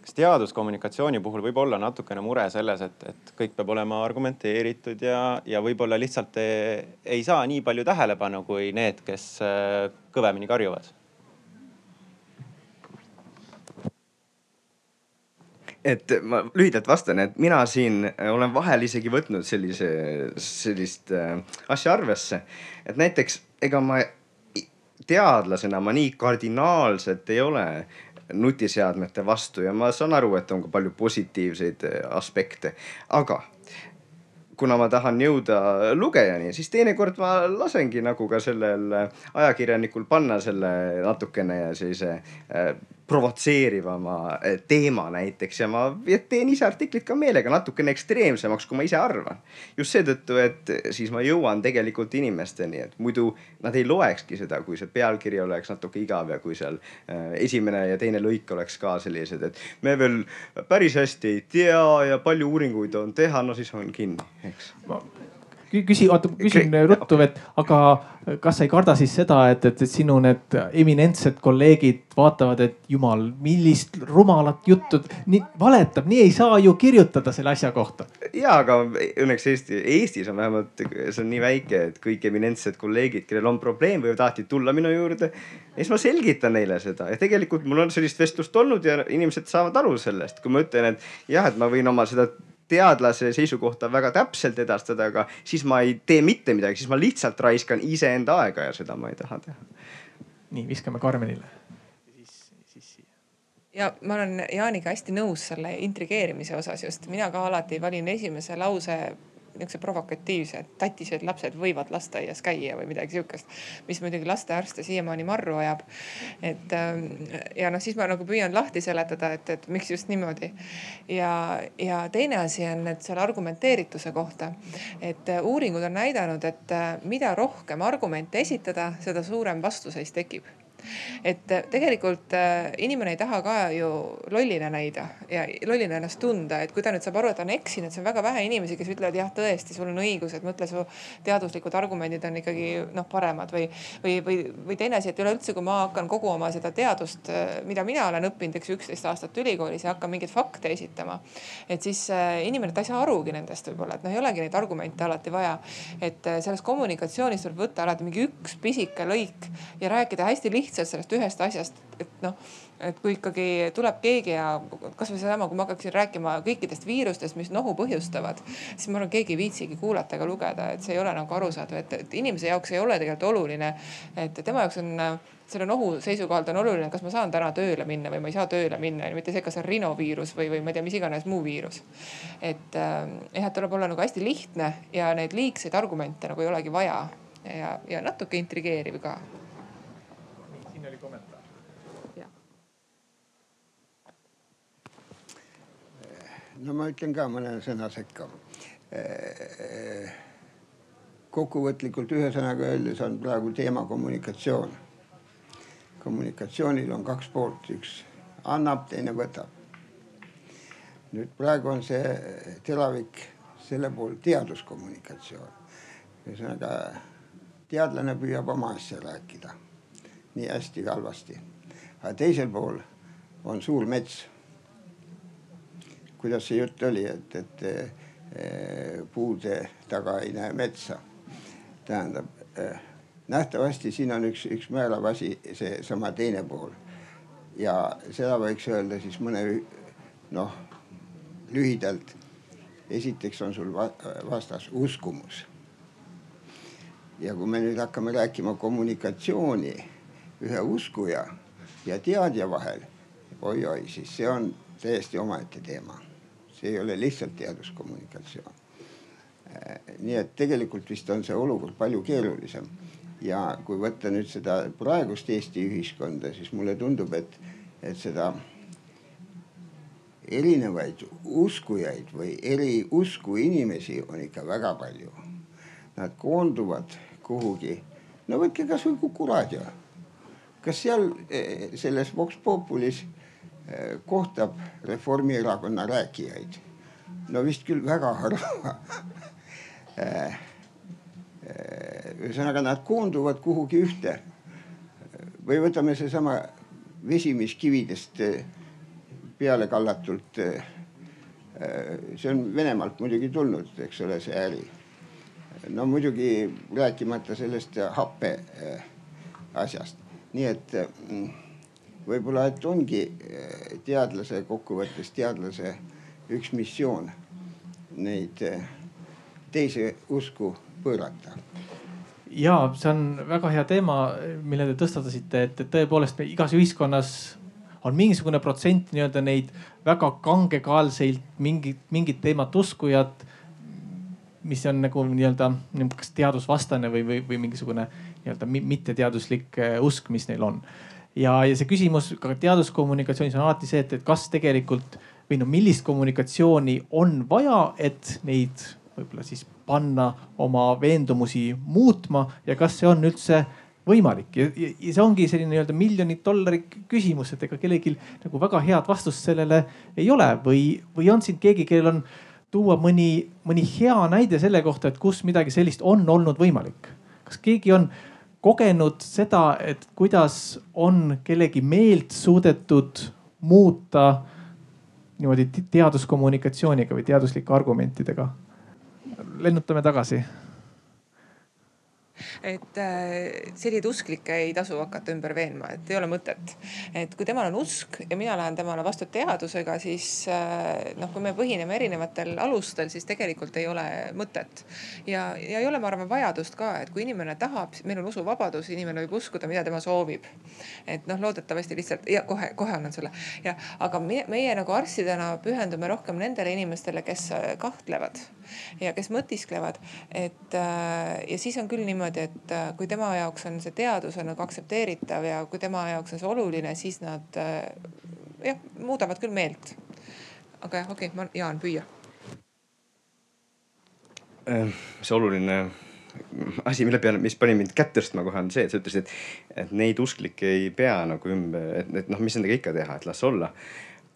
kas teaduskommunikatsiooni puhul võib olla natukene mure selles, et, et kõik peab olema argumenteeritud ja, ja võib-olla lihtsalt ei, ei saa nii palju tähelepanu kui need, kes äh, kõvemini karjuvad et ma lühidalt vastan, et mina siin olen vahel isegi võtnud sellise, sellist äh, asja arvesse. et näiteks ega ma teadlasena ma nii kardinaalselt ei ole nutiseadmete vastu ja ma saan aru, et on ka palju positiivseid äh, aspekte, aga kuna ma tahan jõuda lugejani, siis teinekord ma lasengi nagu ka sellel äh, ajakirjanikul panna selle natukene sellise äh, provotseerivama eh, teema näiteks ja ma teen ise artiklit ka meelega natukene ekstreemsemaks, kui ma ise arvan. just seetõttu, et siis ma jõuan tegelikult inimesteni, et muidu nad ei loekski seda, kui see pealkiri oleks natuke igav ja kui seal äh, esimene ja teine lõik oleks ka sellised, et me veel päris hästi ei tea ja palju uuringuid on teha, no siis on kinni, eks küsi, oota, küsin ruttu, et aga kas sa ei karda siis seda, et, et sinu need eminentsed kolleegid vaatavad, et jumal, millist rumalat juttu, nii valetab, nii ei saa ju kirjutada selle asja kohta. ja, aga õnneks Eesti, Eestis on vähemalt, see on nii väike, et kõik eminentsed kolleegid, kellel on probleem, võivad alati tulla minu juurde. ja siis ma selgitan neile seda ja tegelikult mul on sellist vestlust olnud ja inimesed saavad aru sellest, kui ma ütlen, et jah, et ma võin oma seda teadlase seisukohta väga täpselt edastada, aga siis ma ei tee mitte midagi, siis ma lihtsalt raiskan iseenda aega ja seda ma ei taha teha. nii, viskame Karmenile. ja ma olen Jaaniga hästi nõus selle intrigeerimise osas just, mina ka alati valin esimese lause niisuguse provokatiivse, tatised lapsed võivad lasteaias käia või midagi sihukest. mis muidugi lastearste siiamaani marru ajab. et ähm, ja noh, siis ma nagu püüan lahti seletada, et, et miks just niimoodi. ja, ja teine asi on, et selle argumenteerituse kohta, et äh, uuringud on näidanud, et äh, mida rohkem argumente esitada, seda suurem vastuseis tekib et äh, tegelikult äh, inimene ei taha ka ju lollina näida ja lollina ennast tunda, et kui ta nüüd saab aru, et ta on eksinud, see on väga vähe inimesi, kes ütlevad jah, tõesti, sul on õigus, et mõtle, su teaduslikud argumendid on ikkagi noh, paremad või, või, või, või teine asi, et üleüldse, kui ma hakkan kogu oma seda teadust, äh, mida mina olen õppinud, eks üksteist aastat ülikoolis ja hakkan mingeid fakte esitama. et siis inimene, ta ei saa arugi nendest võib-olla, et noh, ei olegi neid argumente alati vaja. et selles kommunikatsioonis tuleb võtta alati mingi üks pisike lõik ja rääkida hästi lihtsalt lihtsalt sellest ühest asjast, et noh, et kui ikkagi tuleb keegi ja kasvõi seesama, kui ma hakkaksin rääkima kõikidest viirustest, mis nohu põhjustavad, siis ma arvan, keegi ei viitsigi kuulata ega lugeda, et see ei ole nagu arusaadav, et, et inimese jaoks ei ole tegelikult oluline. et tema jaoks on selle nohu seisukohalt on oluline, kas ma saan täna tööle minna või ma ei saa tööle minna, mitte see, kas on rinoviirus või, või ma ei tea, mis iganes muu viirus. et äh, jah, et tuleb olla nagu hästi lihtne ja neid liigseid argumente nagu ei olegi vaja ja, ja natuke intrigeeriv ka no ma ütlen ka mõne sõna sekka. kokkuvõtlikult ühe sõnaga öeldes on praegu teema kommunikatsioon. kommunikatsioonil on kaks poolt, üks annab, teine võtab. nüüd praegu on see teravik selle pool teaduskommunikatsioon. ühesõnaga teadlane püüab oma asja rääkida nii hästi kui halvasti. aga teisel pool on suur mets kuidas see jutt oli, et, et eh, puude taga ei näe metsa. tähendab eh, nähtavasti siin on üks, üks määrav asi, seesama teine pool. ja seda võiks öelda siis mõne noh, lühidalt. esiteks on sul vastas uskumus. ja kui me nüüd hakkame rääkima kommunikatsiooni ühe uskuja ja teadja vahel oi-oi, siis see on täiesti omaette teema. See ei ole lihtsalt teaduskommunikatsioon. Äh, nii et tegelikult vist on see olukord palju keerulisem ja kui võtta nüüd seda praegust Eesti ühiskonda, siis mulle tundub, et, et seda erinevaid uskujaid või eri usku inimesi on ikka väga palju. Nad koonduvad kuhugi, no võtke kasvõi Kuku raadio. kas seal eh, selles Vox Populis kohtab Reformierakonna rääkijaid? no vist küll väga harva ühesõnaga nad koonduvad kuhugi ühte. või võtame seesama vesi, mis kividest peale kallatult. see on Venemaalt muidugi tulnud, eks ole, see äri. no muidugi rääkimata sellest happe asjast, nii et mm, võib-olla, et ongi teadlase kokkuvõttes teadlase üks missioon neid teise usku pöörata ja see on väga hea teema, mille te tõstatasite, et, tõepoolest igas ühiskonnas on mingisugune protsent nii-öelda neid väga kangekaelseid mingit, mingit teemat uskujat, mis on nagu nii-öelda kas teadusvastane või, või, või mingisugune nii-öelda mitteteaduslik äh, usk, mis neil on. Ja, ja see küsimus ka teaduskommunikatsioonis on alati see, et, et kas tegelikult või no millist kommunikatsiooni on vaja, et neid võib-olla siis panna oma veendumusi muutma ja kas see on üldse võimalik ja, ja, ja see ongi selline nii-öelda miljoni dollari küsimus, et ega kellelgi nagu väga head vastust sellele ei ole või, või on siin keegi, kellel on tuua mõni, mõni hea näide selle kohta, et kus midagi sellist on olnud võimalik. kas keegi on kogenud seda, et kuidas on kellegi meelt suudetud muuta niimoodi teaduskommunikatsiooniga või teaduslike argumentidega? lennutame tagasi et äh, selliseid usklikke ei tasu hakata ümber veenma, et ei ole mõtet. et kui temal on usk ja mina lähen temale vastu teadusega, siis äh, noh, kui me põhineme erinevatel alustel, siis tegelikult ei ole mõtet. ja, ja ei ole, ma arvan, vajadust ka, et kui inimene tahab, meil on usuvabadus, inimene võib uskuda, mida tema soovib. et noh, loodetavasti lihtsalt ja kohe, kohe annan sulle ja, aga meie, meie nagu arstidena pühendume rohkem nendele inimestele, kes kahtlevad ja kes mõtisklevad, et ja siis on küll niimoodi niimoodi, et äh, kui tema jaoks on see teadus on nagu aktsepteeritav ja kui tema jaoks on see oluline, siis nad äh, jah, muudavad küll meelt. aga jah, okei okay,, ma, Jaan, püüa. Äh, see oluline asi, mille peale, mis pani mind kätt tõstma kohe on see, et sa ütlesid, et, et neid usklikke ei pea nagu ümber, et, et noh, mis nendega ikka teha, et las olla.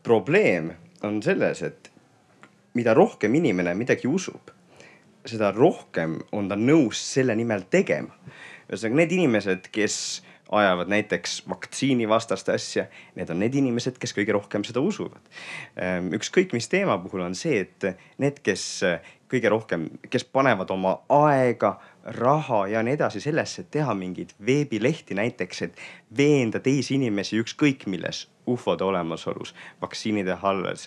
probleem on selles, et mida rohkem inimene midagi usub seda rohkem on ta nõus selle nimel tegema. ühesõnaga need inimesed, kes ajavad näiteks vaktsiinivastast asja, need on need inimesed, kes kõige rohkem seda usuvad. Ehm, ükskõik mis teema puhul on see, et need, kes kõige rohkem, kes panevad oma aega, raha ja nii edasi sellesse, et teha mingeid veebilehti näiteks, et veenda teisi inimesi ükskõik milles ufode olemasolus, vaktsiinide halves,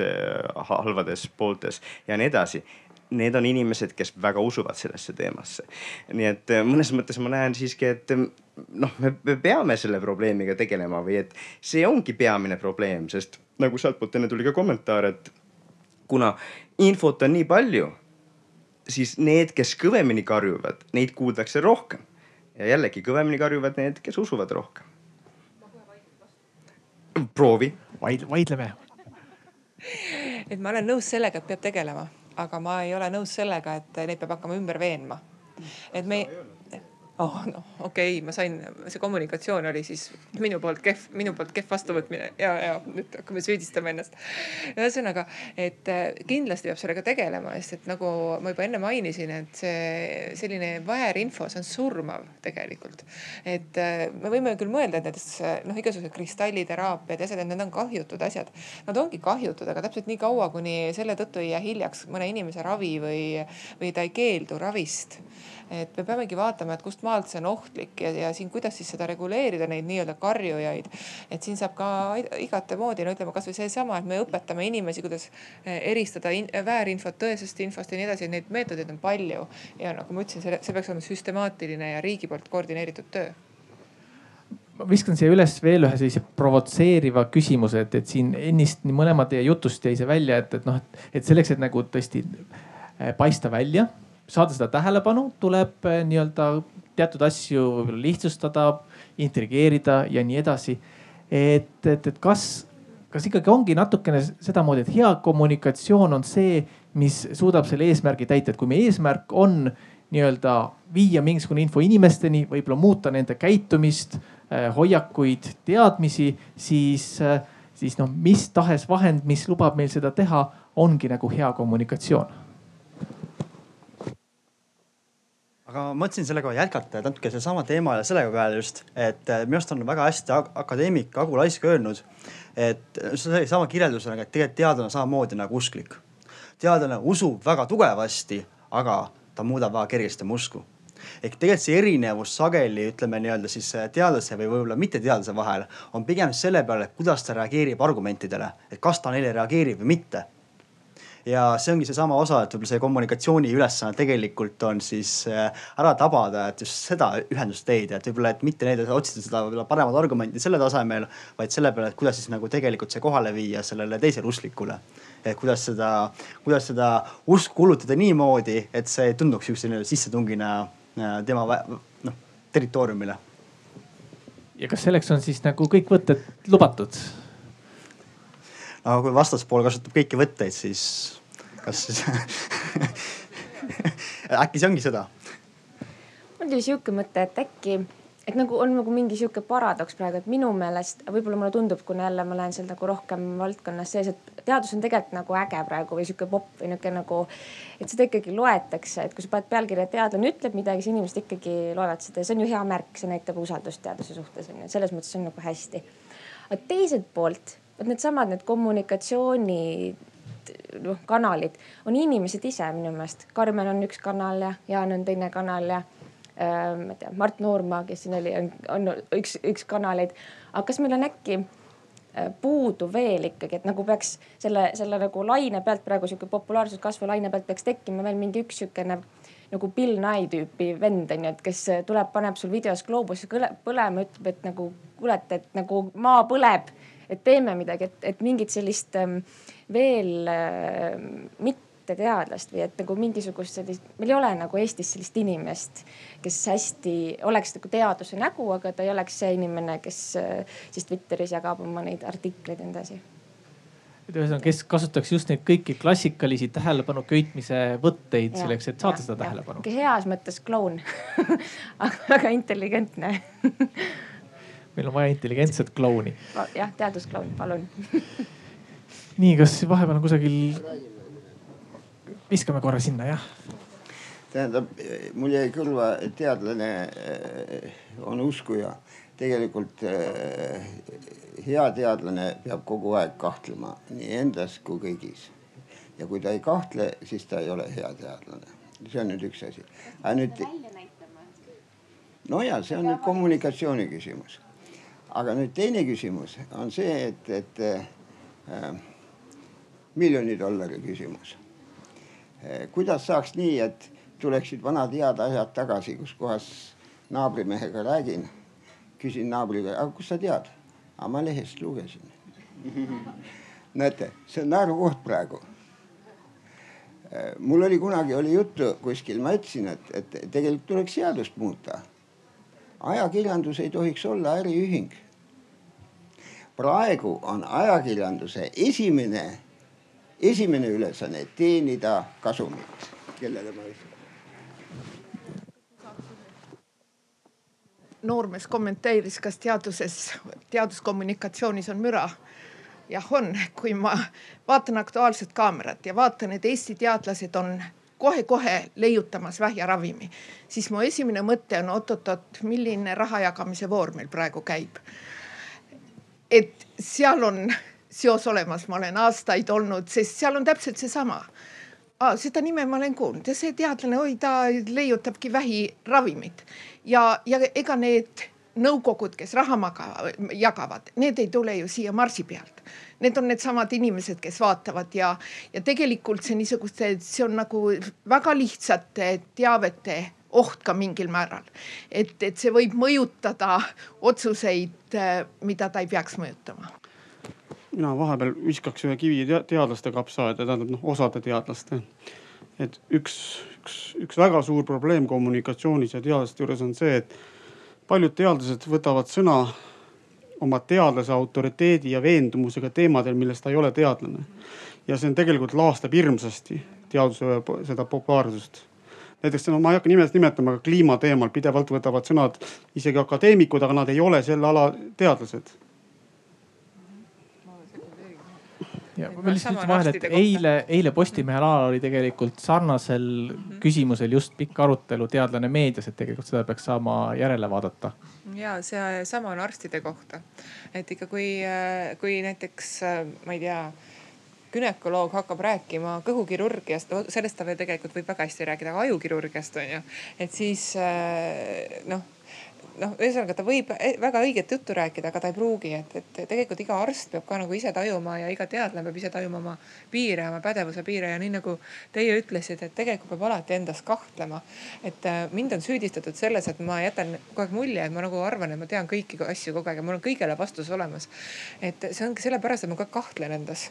halvades pooltes ja nii edasi need on inimesed, kes väga usuvad sellesse teemasse. nii et äh, mõnes mõttes ma näen siiski, et äh, noh, me peame selle probleemiga tegelema või et see ongi peamine probleem, sest nagu sealtpoolt enne tuli ka kommentaar, et kuna infot on nii palju, siis need, kes kõvemini karjuvad, neid kuuldakse rohkem. ja jällegi kõvemini karjuvad need, kes usuvad rohkem. proovi. vaid-, vaidleme. et ma olen nõus sellega, et peab tegelema aga ma ei ole nõus sellega, et neid peab hakkama ümber veenma. et me oh noh, okei okay,, ma sain, see kommunikatsioon oli siis minu poolt kehv, minu poolt kehv vastuvõtmine ja, ja nüüd hakkame süüdistama ennast. ühesõnaga, et äh, kindlasti peab sellega tegelema, sest et nagu ma juba enne mainisin, et see selline väärinfo, see on surmav tegelikult. et äh, me võime küll mõelda, et näiteks äh, noh, igasugused kristalliteraapiad ja asjad, et need on kahjutud asjad. Nad ongi kahjutud, aga täpselt nii kaua, kuni selle tõttu ei jää hiljaks mõne inimese ravi või, või ta ei keeldu ravist et me peamegi vaatama, et kust maalt see on ohtlik ja, ja siin kuidas siis seda reguleerida, neid nii-öelda karjujaid. et siin saab ka igate moodi, no ütleme kasvõi seesama, et me õpetame inimesi, kuidas eh, eristada in, väärinfot tõesest infost ja nii edasi, neid meetodeid on palju. ja nagu ma ütlesin, see peaks olema süstemaatiline ja riigi poolt koordineeritud töö ma viskan siia üles veel ühe sellise provotseeriva küsimuse, et, et siin ennist nii mõlema teie jutust jäi see välja, et, et noh, et selleks, et nagu tõesti äh, paista välja, saada seda tähelepanu, tuleb äh, nii-öelda teatud asju võib-olla lihtsustada, intrigeerida ja nii edasi. et, et, et kas, kas ikkagi ongi natukene sedamoodi, et hea kommunikatsioon on see, mis suudab selle eesmärgi täita, et kui meie eesmärk on nii-öelda viia mingisugune info inimesteni, võib-olla muuta nende käitumist Äh, hoiakuid, teadmisi, siis, äh, siis noh, mis tahes vahend, mis lubab meil seda teha, ongi nagu hea kommunikatsioon aga ma mõtlesin sellega jätkata natuke sedasama teema ja selle peale just, et äh, minu arust on väga hästi akadeemik Agu Laisk öelnud, et sama kirjeldusega, et tegelikult teadlane samamoodi nagu usklik. teadlane usub väga tugevasti, aga ta muudab väga kergesti oma usku ehk tegelikult see erinevus sageli ütleme nii-öelda siis äh, teadlase või võib-olla mitteteadlase vahel on pigem selle peale, kuidas ta reageerib argumentidele, et kas ta neile reageerib või mitte ja see ongi seesama osa, et võib-olla see kommunikatsiooni ülesanne tegelikult on siis äh, ära tabada, et just seda ühendust leida, et võib-olla, et mitte leida, otsida seda võib-olla paremat argumenti selle tasemel, vaid selle peale, et kuidas siis nagu tegelikult see kohale viia sellele teisele usklikule. et kuidas seda, kuidas seda usku kulutada niimoodi, et see ei tunduks sihukese sissetungina Äh, tema noh territooriumile. ja kas selleks on siis nagu kõik võtted lubatud? No kui vastaspool kasutab kõiki võtteid, siis kas siis äkki see ongi seda? mul tuli sihuke mõte, et äkki et nagu on nagu mingi sihuke paradoks praegu, et minu meelest võib-olla mulle tundub, kuna jälle ma olen seal nagu rohkem valdkonnas sees, et teadus on tegelikult nagu äge praegu või sihuke popp või nihuke nagu. et seda ikkagi loetakse, et kui sa paned pealkirja teadlane ütleb midagi, siis inimesed ikkagi loevad seda ja see on ju hea märk, see näitab usaldust teaduse suhtes on ju, selles mõttes on nagu hästi. aga teiselt poolt, et needsamad need kommunikatsiooni noh kanalid on inimesed ise minu meelest. Karmen on üks kanal ja Jaan on teine kanal ja Äh, ma ei tea, Mart Noorma, kes siin oli, on, on üks, üks kanaleid. aga kas meil on äkki äh, puudu veel ikkagi, et nagu peaks selle, selle nagu laine pealt praegu sihuke populaarsuskasvu laine pealt peaks tekkima veel mingi üks sihukene nagu Bill Nye tüüpi vend on ju, et kes tuleb, paneb sul videos gloobuse põlema, ütleb, et nagu kuule, et, et nagu maa põleb, et teeme midagi, et, et mingit sellist ähm, veel äh, mitte teadlast või et nagu mingisugust sellist, meil ei ole nagu Eestis sellist inimest, kes hästi oleks nagu teaduse nägu, aga ta ei oleks see inimene, kes äh, siis Twitteris jagab oma neid artikleid ja nii edasi. Et ühesõnaga, kes kasutaks just neid kõiki klassikalisi tähelepanu köitmise võtteid ja, selleks, et saada ja, seda tähelepanu. heas mõttes kloun aga väga intelligentne meil on vaja intelligentset klouni. jah, teaduskloun, palun nii, kas vahepeal on kusagil viskame korra sinna, jah. tähendab, mul jäi kõrva, et teadlane eh, on uskuja. tegelikult eh, hea teadlane peab kogu aeg kahtlema nii endas kui kõigis. ja kui ta ei kahtle, siis ta ei ole hea teadlane. see on nüüd üks asi. aga nüüd. no ja see on nüüd kommunikatsiooni küsimus. Aga nüüd teine küsimus on see, et, et äh, miljoni dollari küsimus Eh, kuidas saaks nii, et tuleksid vanad head asjad tagasi, kus kohas naabrimehega räägin, küsin naabriga, aga kust sa tead? aga ma lehest lugesin näete, see on naerukoht praegu. Eh, mul oli kunagi oli juttu kuskil, ma ütlesin, et, et tegelikult tuleks seadust muuta. Ajakirjandus ei tohiks olla äriühing. praegu on ajakirjanduse esimene esimene ülesanne teenida kasumit, kellele ma ütlen. noormees kommenteeris, kas teaduses, teaduskommunikatsioonis on müra. jah, on, kui ma vaatan Aktuaalset Kaamerat ja vaatan, et Eesti teadlased on kohe-kohe leiutamas vähjaravimi, siis mu esimene mõte on oot-oot-oot, milline raha jagamise voor meil praegu käib. et seal on seos olemas, ma olen aastaid olnud, sest seal on täpselt seesama. aa, seda nime ma olen kuulnud ja see teadlane, oi, ta leiutabki vähiravimit ja, ja ega need nõukogud, kes raha maga, jagavad, need ei tule ju siia Marsi pealt. Need on needsamad inimesed, kes vaatavad ja, ja tegelikult see niisuguste, see on nagu väga lihtsate teavete oht ka mingil määral. et, et see võib mõjutada otsuseid, mida ta ei peaks mõjutama mina vahepeal viskaks ühe kivi teadlaste kapsaaeda, tähendab noh, osade teadlaste. et üks, üks, üks väga suur probleem kommunikatsioonis ja teadlaste juures on see, et paljud teadlased võtavad sõna oma teadlase autoriteedi ja veendumusega teemadel, milles ta ei ole teadlane. ja see on tegelikult laastab hirmsasti teaduse seda populaarsust näiteks no ma ei hakka nimesid nimetama, aga kliimateemal pidevalt võtavad sõnad isegi akadeemikud, aga nad ei ole selle ala teadlased ja ma lihtsalt ütlen vahele, et eile, eile Postimehe alal oli tegelikult sarnasel mm -hmm. küsimusel just pikk arutelu teadlane meedias, et tegelikult seda peaks saama järele vaadata. ja see sama on arstide kohta, et ikka kui, kui näiteks ma ei tea gümnakoloog hakkab rääkima kõhukirurgiast, sellest ta veel tegelikult võib väga hästi rääkida, aga ajukirurgiast on ju. et siis noh noh, ühesõnaga ta võib e-, väga õiget juttu rääkida, aga ta ei pruugi, et, et tegelikult iga arst peab ka nagu ise tajuma ja iga teadlane peab ise tajuma oma piire, oma pädevuse piire ja nii nagu teie ütlesite, et tegelikult peab alati endas kahtlema. et äh, mind on süüdistatud selles, et ma jätan kogu aeg mulje, et ma nagu arvan, et ma tean kõiki asju kogu aeg ja mul on kõigele vastus olemas. et see ongi sellepärast, et ma aeg kahtlen endas.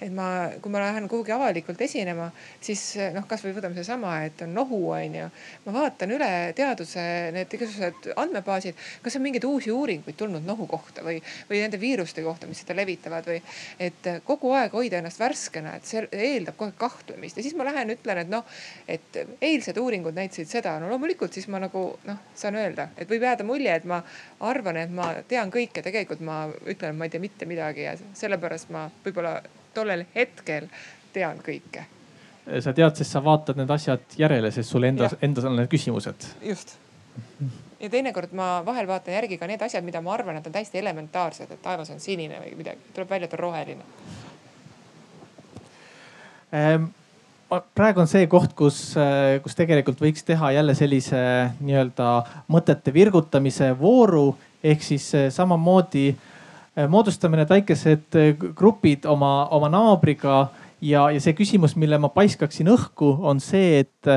et ma, kui ma lähen kuhugi avalikult esinema, siis noh, kasvõi võtame seesama, et on nohu, on ju. ma vaatan üle teaduse need igasugused andmebaasid andmebaasid, kas on mingeid uusi uuringuid tulnud nohu kohta või, või nende viiruste kohta, mis seda levitavad või. et kogu aeg hoida ennast värskena, et see eeldab kohe kahtlemist. Ja siis ma lähen ütlen, et noh, et eilsed uuringud näitasid seda, no loomulikult siis ma nagu noh, saan öelda, et võib jääda mulje, et ma arvan, et ma tean kõike, tegelikult ma ütlen, et ma ei tea mitte midagi ja sellepärast ma võib-olla tollel hetkel tean kõike. Sa tead, sest sa vaatad need asjad järele, sest sul endas, endas on need küsimused. just ja teinekord ma vahel vaatan järgi ka need asjad, mida ma arvan, et on täiesti elementaarsed, et taevas on sinine või midagi, tuleb välja, et on roheline. Ähm praegu on see koht, kus, äh, kus tegelikult võiks teha jälle sellise nii-öelda mõtete virgutamise vooru. Ehk siis äh, samamoodi moodustame need väikesed grupid oma, oma naabriga. Ja, ja see küsimus, mille ma paiskaksin õhku, on see, et,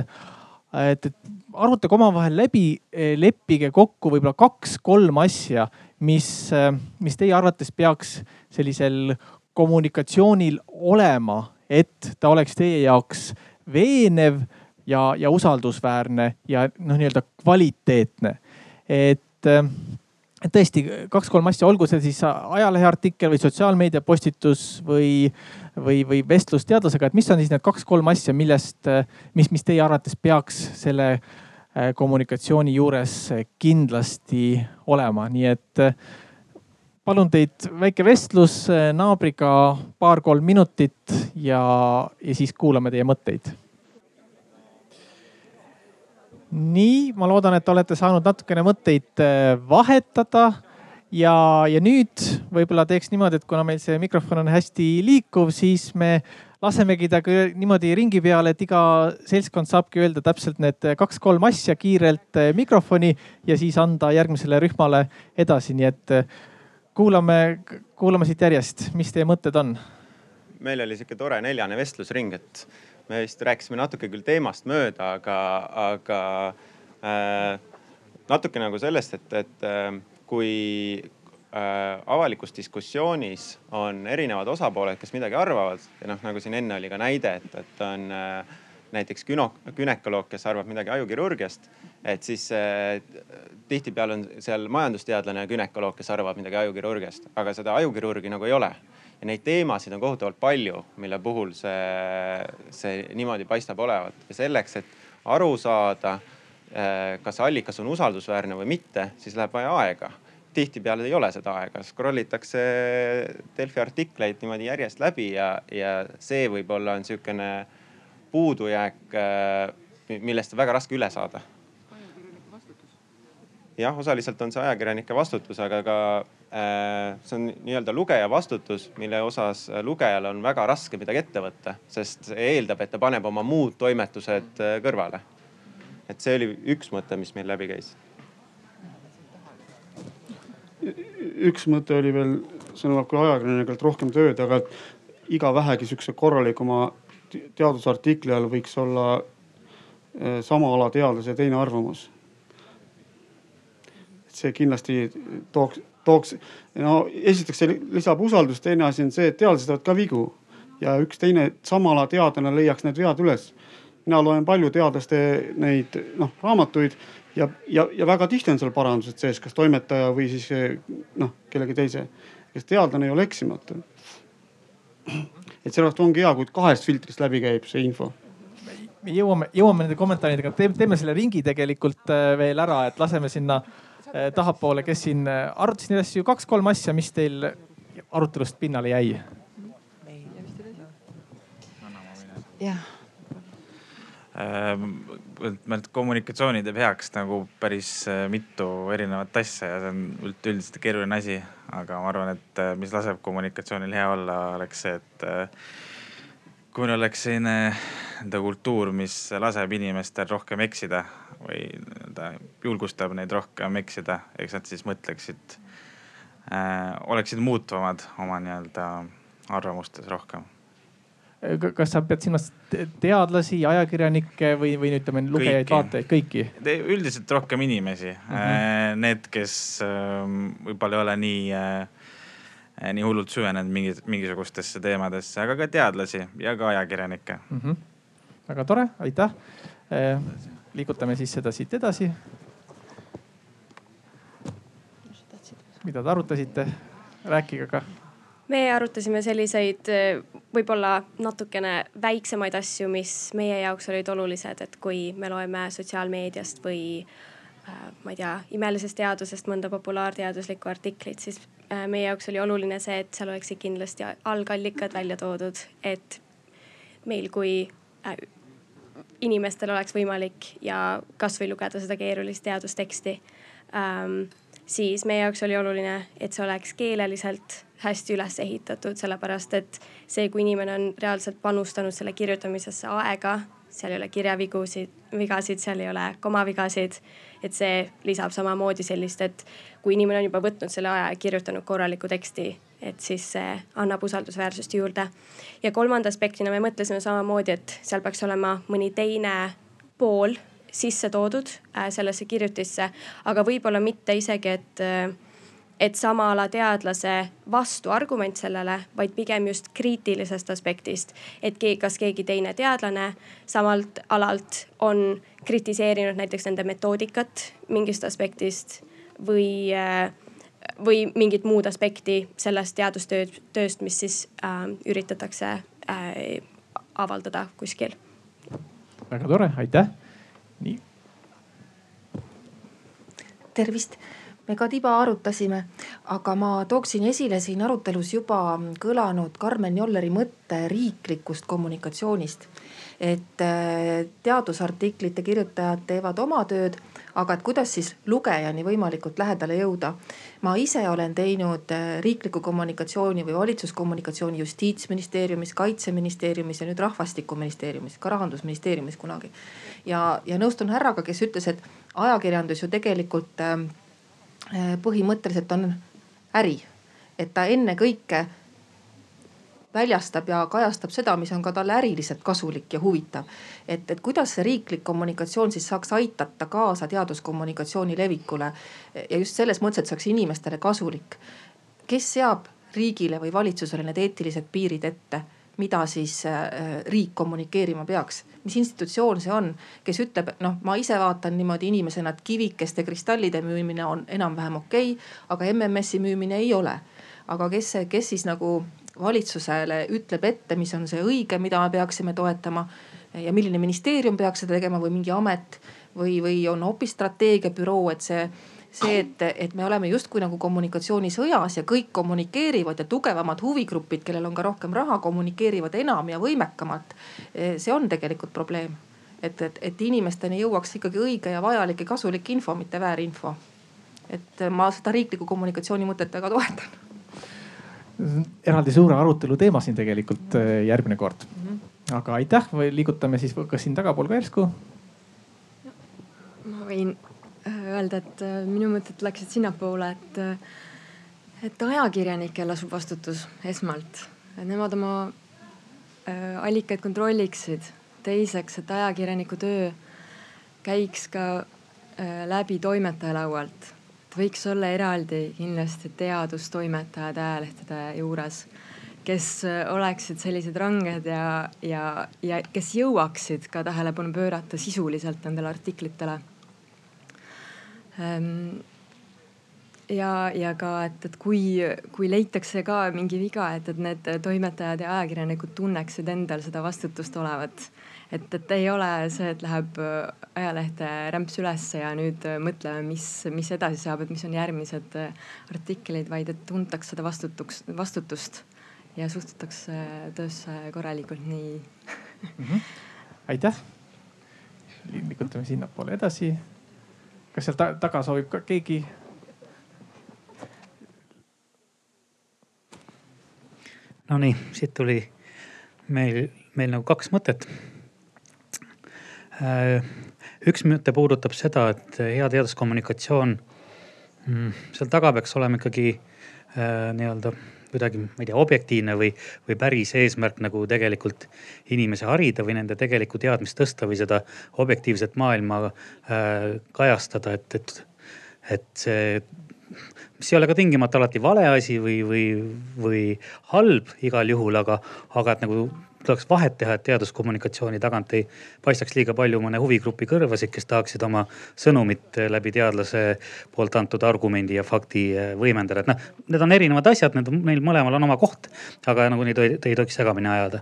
et, et arutage omavahel läbi, eh, leppige kokku võib-olla kaks-kolm asja, mis, eh, mis teie arvates peaks sellisel kommunikatsioonil olema, et ta oleks teie jaoks veenev ja, ja usaldusväärne ja noh, nii-öelda kvaliteetne. et eh, tõesti kaks-kolm asja, olgu see siis ajaleheartikkel või sotsiaalmeedia postitus või, või, või vestlus teadlasega, et mis on siis need kaks-kolm asja, millest, mis, mis teie arvates peaks selle kommunikatsiooni juures kindlasti olema, nii et äh, palun teid väike vestlus äh, naabriga paar-kolm minutit ja, ja siis kuulame teie mõtteid. nii, ma loodan, et olete saanud natukene mõtteid vahetada ja, ja nüüd võib-olla teeks niimoodi, et kuna meil see mikrofon on hästi liikuv, siis me lasemegi ta niimoodi ringi peale, et iga seltskond saabki öelda täpselt need kaks-kolm asja kiirelt eh, mikrofoni ja siis anda järgmisele rühmale edasi, nii et eh, kuulame, kuulame siit järjest, mis teie mõtted on? meil oli sihuke tore neljane vestlusring, et me vist rääkisime natuke küll teemast mööda, aga, aga äh, natuke nagu sellest, et, et äh, kui, avalikus diskussioonis on erinevad osapooled, kes midagi arvavad ja noh, nagu siin enne oli ka näide, et, et on äh, näiteks güno, gümnakoloog, kes arvab midagi ajukirurgiast. et siis äh, tihtipeale on seal majandusteadlane ja gümnakoloog, kes arvab midagi ajukirurgiast, aga seda ajukirurgi nagu ei ole. ja neid teemasid on kohutavalt palju, mille puhul see, see niimoodi paistab olevat ja selleks, et aru saada, äh, kas allikas on usaldusväärne või mitte, siis läheb vaja aega tihtipeale ei ole seda aega, scroll itakse Delfi artikleid niimoodi järjest läbi ja, ja see võib-olla on sihukene puudujääk, äh, millest on väga raske üle saada. jah, osaliselt on see ajakirjanike vastutus, aga ka äh, see on nii-öelda lugeja vastutus, mille osas lugejal on väga raske midagi ette võtta, sest see eeldab, et ta paneb oma muud toimetused äh, kõrvale. et see oli üks mõte, mis meil läbi käis. Üks mõte oli veel, see nõuab küll ajakirjanikelt rohkem tööd, aga iga vähegi sihukese korralikuma teadusartikli all võiks olla äh, sama ala teadlase teine arvamus see kindlasti tooks, tooks, no esiteks see lisab usaldust, teine asi on see, et teadlased teevad ka vigu ja üks teine sama ala teadlane leiaks need vead üles. mina loen palju teadlaste neid noh raamatuid ja, ja, ja väga tihti on seal parandused sees, kas toimetaja või siis noh kellegi teise, kes teadlane ei ole eksimatu. et sellepärast ongi hea, kui kahest filtrist läbi käib see info me jõuame, jõuame nende kommentaaridega, teeme selle ringi tegelikult äh, veel ära, et laseme sinna Eh, tahapoole, kes siin eh, arutasid neid asju, kaks-kolm asja, mis teil arutelust pinnale jäi? jah meil kommunikatsiooni teeb heaks nagu päris eh, mitu erinevat asja ja see on üldüldiselt keeruline asi. aga ma arvan, et mis laseb kommunikatsioonil hea olla, oleks see, et kui meil oleks selline nii-öelda kultuur, mis laseb inimestel rohkem eksida või nii-öelda julgustab neid rohkem eksida, eks nad siis mõtleksid äh,, oleksid muutuvamad oma nii-öelda arvamustes rohkem kas sa pead silmas teadlasi, ajakirjanikke või, või ütleme lugejaid, vaatajaid, kõiki? üldiselt rohkem inimesi mm, -hmm. need, kes ähm, võib-olla ei ole nii, äh, nii hullult süvenenud mingis, mingisugustesse teemadesse, aga ka teadlasi ja ka ajakirjanikke mm. -hmm. väga tore, aitäh äh, liigutame siis seda siit edasi. mida te arutasite, rääkige ka me arutasime selliseid võib-olla natukene väiksemaid asju, mis meie jaoks olid olulised, et kui me loeme sotsiaalmeediast või äh, ma ei tea, imelisest teadusest mõnda populaarteaduslikku artiklit, siis äh, meie jaoks oli oluline see, et seal oleksid kindlasti algallikad välja toodud, et meil kui inimestel oleks võimalik ja kasvõi lugeda seda keerulist teadusteksti ähm,. siis meie jaoks oli oluline, et see oleks keeleliselt hästi üles ehitatud, sellepärast et see, kui inimene on reaalselt panustanud selle kirjutamisesse aega, seal ei ole kirjavigusid, vigasid, seal ei ole komavigasid. et see lisab samamoodi sellist, et kui inimene on juba võtnud selle aja ja kirjutanud korralikku teksti, et siis see annab usaldusväärsust juurde. ja kolmanda aspektina me mõtlesime samamoodi, et seal peaks olema mõni teine pool sisse toodud äh, sellesse kirjutisse, aga võib-olla mitte isegi, et äh, et sama ala teadlase vastuargument sellele, vaid pigem just kriitilisest aspektist. et keegi, kas keegi teine teadlane samalt alalt on kritiseerinud näiteks nende metoodikat mingist aspektist või äh, või mingit muud aspekti sellest teadustööd, tööst, mis siis äh, üritatakse äh, avaldada kuskil. väga tore, aitäh. nii. tervist me ka tiba arutasime, aga ma tooksin esile siin arutelus juba kõlanud Karmen Jolleri mõtte riiklikust kommunikatsioonist. et äh, teadusartiklite kirjutajad teevad oma tööd, aga et kuidas siis lugejani võimalikult lähedale jõuda. ma ise olen teinud äh, riiklikku kommunikatsiooni või valitsuskommunikatsiooni justiitsministeeriumis, kaitseministeeriumis ja nüüd rahvastikuministeeriumis, ka rahandusministeeriumis kunagi. ja, ja nõustun härraga, kes ütles, et ajakirjandus ju tegelikult äh, põhimõtteliselt on äri. et ta ennekõike väljastab ja kajastab seda, mis on ka talle äriliselt kasulik ja huvitav. et, et kuidas see riiklik kommunikatsioon siis saaks aitata kaasa teaduskommunikatsiooni levikule ja just selles mõttes, et saaks inimestele kasulik. kes seab riigile või valitsusele need eetilised piirid ette mida siis äh, riik kommunikeerima peaks. mis institutsioon see on, kes ütleb, noh, ma ise vaatan niimoodi inimesena, et kivikeste, kristallide müümine on enam-vähem okei okay,, aga MMS-i müümine ei ole. aga kes, kes siis nagu valitsusele ütleb ette, mis on see õige, mida me peaksime toetama ja milline ministeerium peaks seda tegema või mingi amet või, või on hoopis strateegiabüroo, et see see, et, et me oleme justkui nagu kommunikatsioonisõjas ja kõik kommunikeerivad ja tugevamad huvigrupid, kellel on ka rohkem raha, kommunikeerivad enam ja võimekamalt. see on tegelikult probleem. et, et, et inimesteni jõuaks ikkagi õige ja vajalik ja kasulik info, mitte väärinfo. et ma seda riikliku kommunikatsiooni mõtet väga toetan. eraldi suure arutelu teema siin tegelikult äh, järgmine kord mm. -hmm. aga aitäh, liigutame siis kas siin tagapool ka järsku. ma võin öelda, et äh, minu mõtted läksid sinnapoole, et, et ajakirjanikel lasub vastutus esmalt, et nemad oma allikaid kontrolliksid. teiseks, et ajakirjaniku töö käiks ka läbi toimetaja laualt võiks olla eraldi kindlasti teadustoimetajad ajalehtede juures, kes äh, oleksid sellised ranged ja, ja, ja kes jõuaksid ka tähelepanu pöörata sisuliselt nendele artiklitele. Ehm, ja, ja ka, et, et kui, kui leitakse ka mingi viga, et, et need toimetajad ja ajakirjanikud tunneksid endal seda vastutust olevat et, et ei ole see, et läheb äh, ajalehte rämps ülesse ja nüüd äh, mõtleme, mis, mis edasi saab, et mis on järgmised äh, artiklid, vaid et tuntakse seda vastutuks, vastutust ja suhtutakse töösse korralikult nii mm. -hmm. aitäh. liigutame sinnapoole edasi. Kas seal ta taga soovib ka keegi? Nonii, siit tuli meil, meil nagu kaks mõtet Äh, üks mõte puudutab seda, et hea teaduskommunikatsioon, mm, seal taga peaks olema ikkagi äh, nii-öelda kuidagi, ma ei tea, objektiivne või, või päris eesmärk nagu tegelikult inimesi harida või nende tegelikku teadmist tõsta või seda objektiivset maailma äh, kajastada, et, et, et see mis ei ole ka tingimata alati vale asi või, või, või halb igal juhul, aga, aga et nagu tuleks vahet teha, et teaduskommunikatsiooni tagant ei paistaks liiga palju mõne huvigrupi kõrvasid, kes tahaksid oma sõnumit läbi teadlase poolt antud argumendi ja fakti võimendada. et noh, need on erinevad asjad, need on, neil mõlemal on oma koht, aga nagu neid ei, ei tohiks segamini ajada.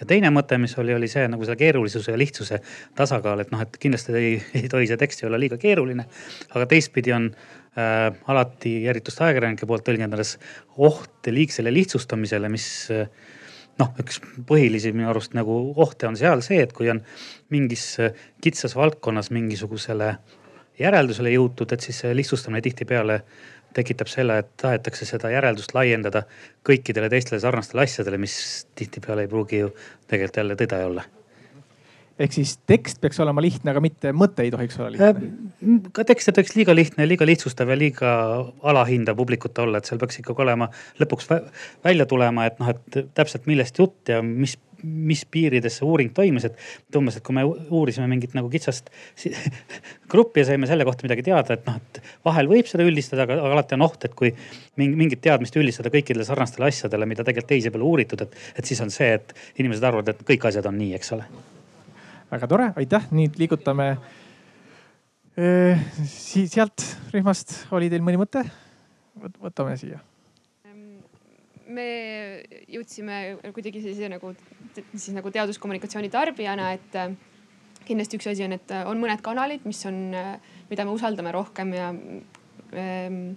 ja teine mõte, mis oli, oli see nagu selle keerulisuse ja lihtsuse tasakaal, et noh, et kindlasti ei, ei tohi see tekst olla liiga keeruline, aga teistpidi on äh, alati, eriti just ajakirjanike poolt tõlgendades oht liigsele lihtsustamisele, mis äh, noh, üks põhilisi minu arust nagu ohte on seal see, et kui on mingis äh, kitsas valdkonnas mingisugusele järeldusele jõutud, et siis see lihtsustamine tihtipeale tekitab selle, et tahetakse seda järeldust laiendada kõikidele teistele sarnastele asjadele, mis tihtipeale ei pruugi ju tegelikult jälle tõde olla ehk siis tekst peaks olema lihtne, aga mitte mõte ei tohiks olla lihtne. Äh, ka tekst ei tohiks liiga lihtne, liiga lihtsustav ja liiga alahindav publikut olla, et seal peaks ikkagi olema lõpuks välja tulema, et noh, et täpselt millest jutt ja mis mis piirides see uuring toimus, et umbes, et kui me uurisime mingit nagu kitsast gruppi ja saime selle kohta midagi teada, et noh, et vahel võib seda üldistada, aga alati on oht, et kui mingit teadmist üldistada kõikidele sarnastele asjadele, mida tegelikult teisi pole uuritud, et, et siis on see, et inimesed arvavad, et kõik asjad on nii, eks ole väga tore, aitäh, nüüd liigutame äh, si. sealt rühmast oli teil mõni mõte? võtame siia. me jõudsime kuidagi sellise nagu, siis nagu teaduskommunikatsiooni tarbijana, et äh, kindlasti üks asi on, et on mõned kanalid, mis on, mida me usaldame rohkem ja ähm,